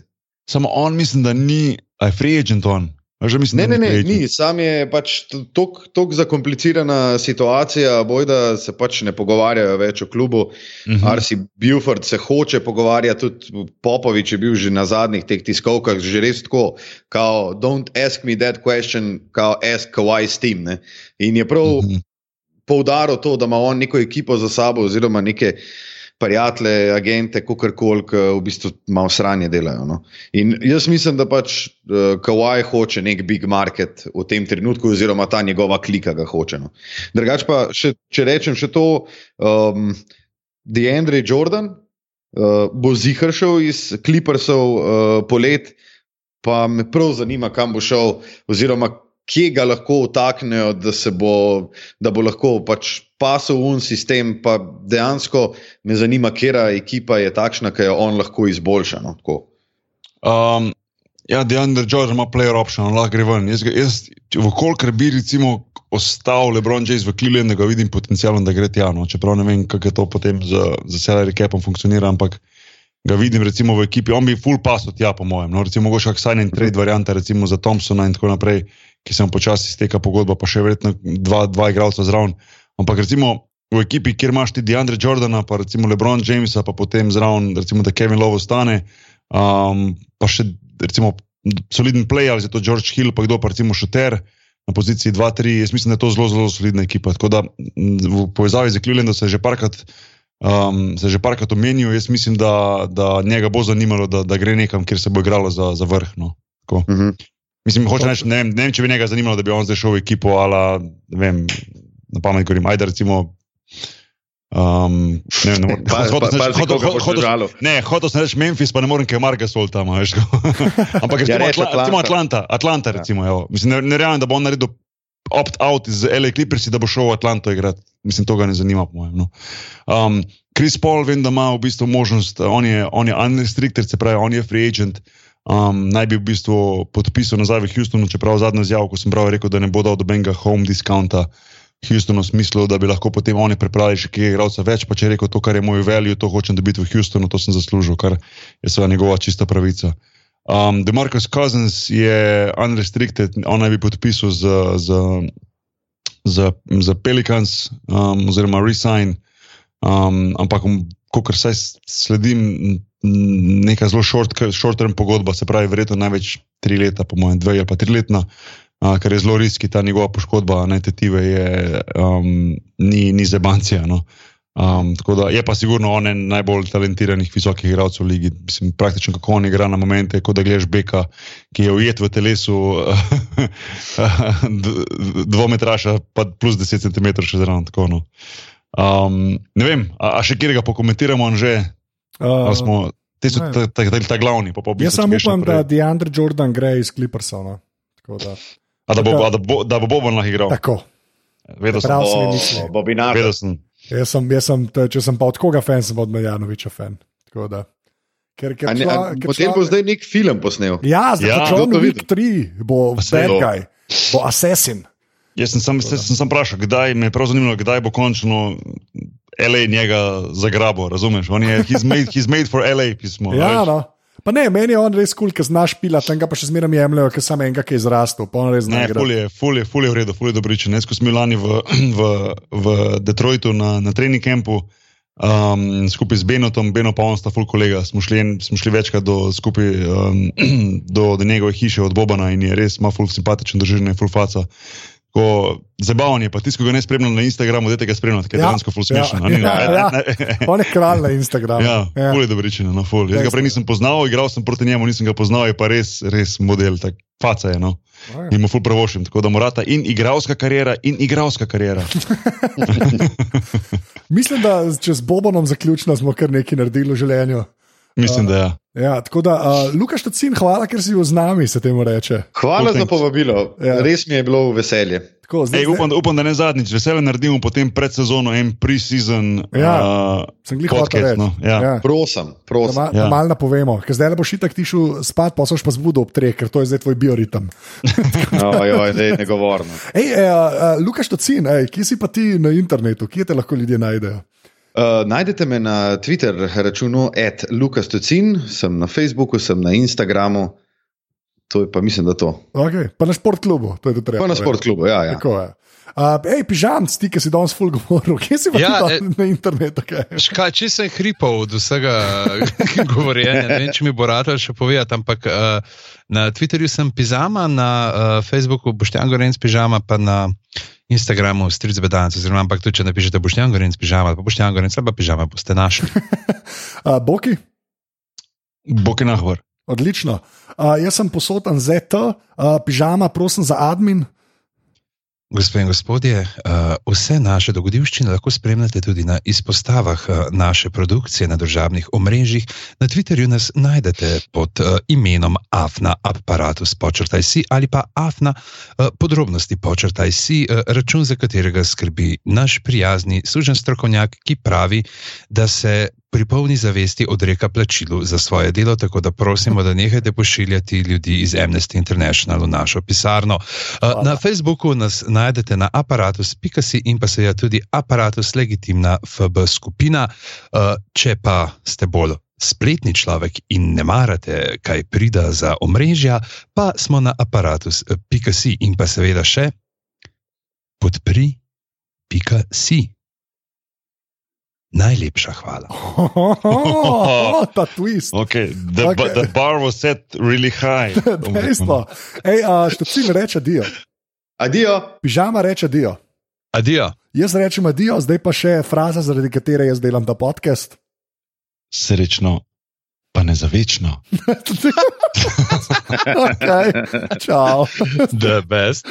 Samo on mislim, da ni, free agent on. Že mislim, Ne, ne, ne, ni, sam je pač tako zakomplicirana situacija, boj da se pač ne pogovarjajo več o klubu. Mhm. Mhm. Arsi Buford se hoče pogovarjati, tudi Popovič je bil že na zadnjih teh tiskovkah, že res tako, kao, don't ask me that question, kao, ask Kawhi s tem. Ne? In je prav Mhm. Poudaril to, da ima on neko ekipo za sabo, oziroma neke prijatelje, agente, kakorkoli, ki v bistvu malo sranje delajo. No. In jaz mislim, da pač uh, Kawhi hoče nek big market v tem trenutku, oziroma ta njegova klika ga hoče. No. Drugač pa, še, če rečem še to, um, DeAndre Jordan uh, bo zihar šel iz Clippersov uh, polet, pa me prav zanima, kam bo šel, oziroma kje ga lahko vtaknejo, da, bo, da bo lahko pač pasel un sistem. Pa dejansko me zanima, kera ekipa je takšna, ki jo on lahko izboljša. No, tako. Um, ja, DeAndre Jordan ima player option, on lahko gre ven. Jaz, jaz vkolikor bi recimo ostal LeBron James v Clevelandu, ga vidim potencialno, da gre tja. No. Čeprav ne vem, kako je to potem z, z salary capom funkcionira, ampak ga vidim recimo v ekipi. On bi full passo tja, po mojem. No. Recimo mogoče kak sign and trade varianta, recimo za Thompsona in tako naprej, ki se mu počasi steka pogodba, pa še verjetno dva, dva igralca zraven. Ampak recimo v ekipi, kjer imaš ti DeAndre Jordana, pa recimo LeBron Jamesa, pa potem zraven, recimo da Kevin Love ostane, um, pa še recimo soliden play ali je to George Hill, pa kdo pa recimo šuter na poziciji 2-3. Jaz mislim, da je to zelo, zelo solidna ekipa. Tako da v povezavi z Clevelandom se je že parkrat. Um, se je že parkrat omenil, jaz mislim, da, da njega bo zanimalo, da, da gre nekam, kjer se bo igralo za, za vrh. No. Tako. Mhm. Mislim, hoče reči, ne, vem- ne vem, če bi njega zanimalo, da bi on zdaj šel v ekipo, ali ne vem, na pamet govorim, ajde recimo. Um, ne vem, ne morem. Pa- hotel pa- hotel- hotel- užalil. Ne, hotel sem reči Memphis, pa ne morem, ker je Marga Sol tam. Veš. Ampak recimo, reč Atla, Atlanta. recimo Atlanta, Atlanta Ja. recimo, evo. Mislim, ne, ne verjamem, da bo on naredil opt-out iz LA Clippers, da bo šel v Atlanto igrati. Mislim, to ga ne zanima, po mojem. No. Um, Chris Paul, vem, da ima v bistvu možnost, on je, on je unrestricted, se pravi, on je free agent. Um, naj bi v bistvu podpisal nazaj v Houstonu, čeprav zadnjo izjavo, ko sem prav rekel, da ne bo dal dobenega home discounta Houstonu, v smislu, da bi lahko potem oni pripravili še kje igralca več, pa če je rekel to, kar je moj value, to hočem dobiti v Houstonu, to sem zaslužil, kar je seveda njegova čista pravica. Um, Demarcus Cousins je unrestricted, on naj bi podpisal z, z, z, z Pelicans um, oziroma resign, um, ampak kot saj sledim, neka zelo short, short-term pogodba, se pravi, verjetno največ tri leta, po mojem, dve ali pa tri letna. Uh, ker je zelo riski, ta njegova poškodba, ne tetive, je, um, ni, ni zebancija. No. Um, tako da je pa sigurno on en najbolj talentiranih visokih igralcev v ligi. Mislim, praktično kako on igra na momente, kot da gledaš Beka, ki je ujet v telesu dvometraša, pa plus 10 cm še zraven. Tako, no. Um, ne vem, a, a še kjer ga pokomentiramo, on že Uh, Ali smo, ti so ta, ta, ta, ta glavni. Pa, pa jaz samo upam, da naprej. DeAndre Jordan gre iz Clippersov. No. Da- A da bo, a da bo, da bo Boban lahko igral. Tako. Vedel sem. Prav sem O, mislil. Bobinator. Vedel sem. Jaz sem, jaz sem, če sem pa od koga fan, sem od Marjanoviča fan. Da. Ker, ker ne- čla, a ker Potem bo zdaj nek film posnel. Ja, zdaj Ja, John Wick 3 bo bad guy, bo assassin. Jaz sem sam, sem, sem vprašal, kdaj me je prav zanimalo, kdaj bo končno LA njega zagrabil. Razumeš? On je, he's made, he's made for LA pismo. Ja, no. Pa ne, meni je on res kul, cool, ker znaš pila, tam ga pa še zmeraj jemljajo, ker sem enega, ki je izrastel, Ne, ful je, ful je, ful je v redu, ful je dobričen. Jaz, ko smo lani v, v, v Detroitu na, na trening kampu um, skupaj z Benotom, Beno pa on sta ful kolega, smo šli, en, smo šli večkrat do, skupaj um, do, do njegove hiše od Bobana in je res ima ful simpatičen državljan, ful faca. Ko zabaven je, pa tisto, ko ga ne spremljam na Instagramu, dajte ga spremljati, ker je Ja, dejansko ful ja, smešen. ja, ja. ne, ne. On je kralj na Instagramu. Ja, ja. ful je dobričen, no, ful. Jaz ga prej nisem poznal, igral sem proti njemu, nisem ga poznal, je pa res, res model, tak faca je. No. Ja. In mu ful pravošim, tako da morata in igralska karijera, in igralska karijera. Mislim, da če z Bobonom zaključno smo kar nekaj naredili v življenju. Mislim, da ja. Ja, tako da, uh, Lukaš Tocin, hvala, ker si bil z nami, se temu reče. Hvala Cool, za povabilo. Ja. Res mi je bilo veselje. Tako, zdaj, Ej, upam, da, upam, da ne zadnjič, veselje naredimo potem pred sezono en pre-season Ja, uh, sem glih hotel reči. No, ja. Ja. Prosim, Da, prosim. ma, Ja. da malo napovemo, ker zdaj boš itak ti šel spat, pa soš pa zbudil ob treh, ker to je zdaj tvoj bioritem. Oj, oj, daj, ne govorno. Ej, uh, uh, Lukaš Tocin, ej, kje si pa ti na internetu, kje te lahko ljudje najdejo? Uh, najdete me na Twitter računu @lukastocin, sem na Facebooku, sem na Instagramu. To je pa mislim, da to. Okay. Pa na šport klubu, to je to treba. Pa na sport klubu, ja. ja. Tako je. Uh, ej, pižam, ti, ki si danes full govoril, kje si pa Ja, eh, na internetu? Okay? Škaj, če sem hripal od vsega govorjenja, ne vem, če mi bo rad še povedati, ampak uh, na Twitterju sem pižama, na uh, Facebooku Boštjan Gorenc pižama, pa na Instagramu Stric Bedanc, oziroma ampak tudi če napišete Boštjan Gorenc pižama, pa Boštjan Gorenc ali pa pižama, boste našli. Uh, Boki, Bok je nahvar. odlično. Uh, jaz sem posoten ZT, uh, pižama, prosim za admin. Gospe in gospodje, uh, vse naše dogodivščine lahko spremljate tudi na izpostavah uh, naše produkcije na državnih omrežjih. Na Twitterju nas najdete pod uh, imenom Afna Apparatus počrtaj si ali pa Afna podrobnosti počrtaj si, račun za katerega skrbi naš prijazni služen strokovnjak, ki pravi, da se pri polni zavesti odreka plačilu za svoje delo, tako da prosimo, da nehajte pošiljati ljudi iz Amnesty International v našo pisarno. Uh, na Facebooku nas najdete na aparatus.si in pa seveda tudi aparatus legitimna FB skupina. Uh, če pa ste bolj spletni človek in ne marate, kaj prida za omrežja, pa smo na aparatus.si in pa seveda še podpri.si. Najlepša hvala. Oh, ta twist. Okay. The, Okay. the bar was set really high. Dejstvo. Ej, uh, Štocin reče dio, Adijo. pižama reče dio. Adijo. Jaz rečem adijo, zdaj pa še fraza, zaradi katere jaz delam ta podcast. Srečno, pa ne za večno. okay. Čau. The best.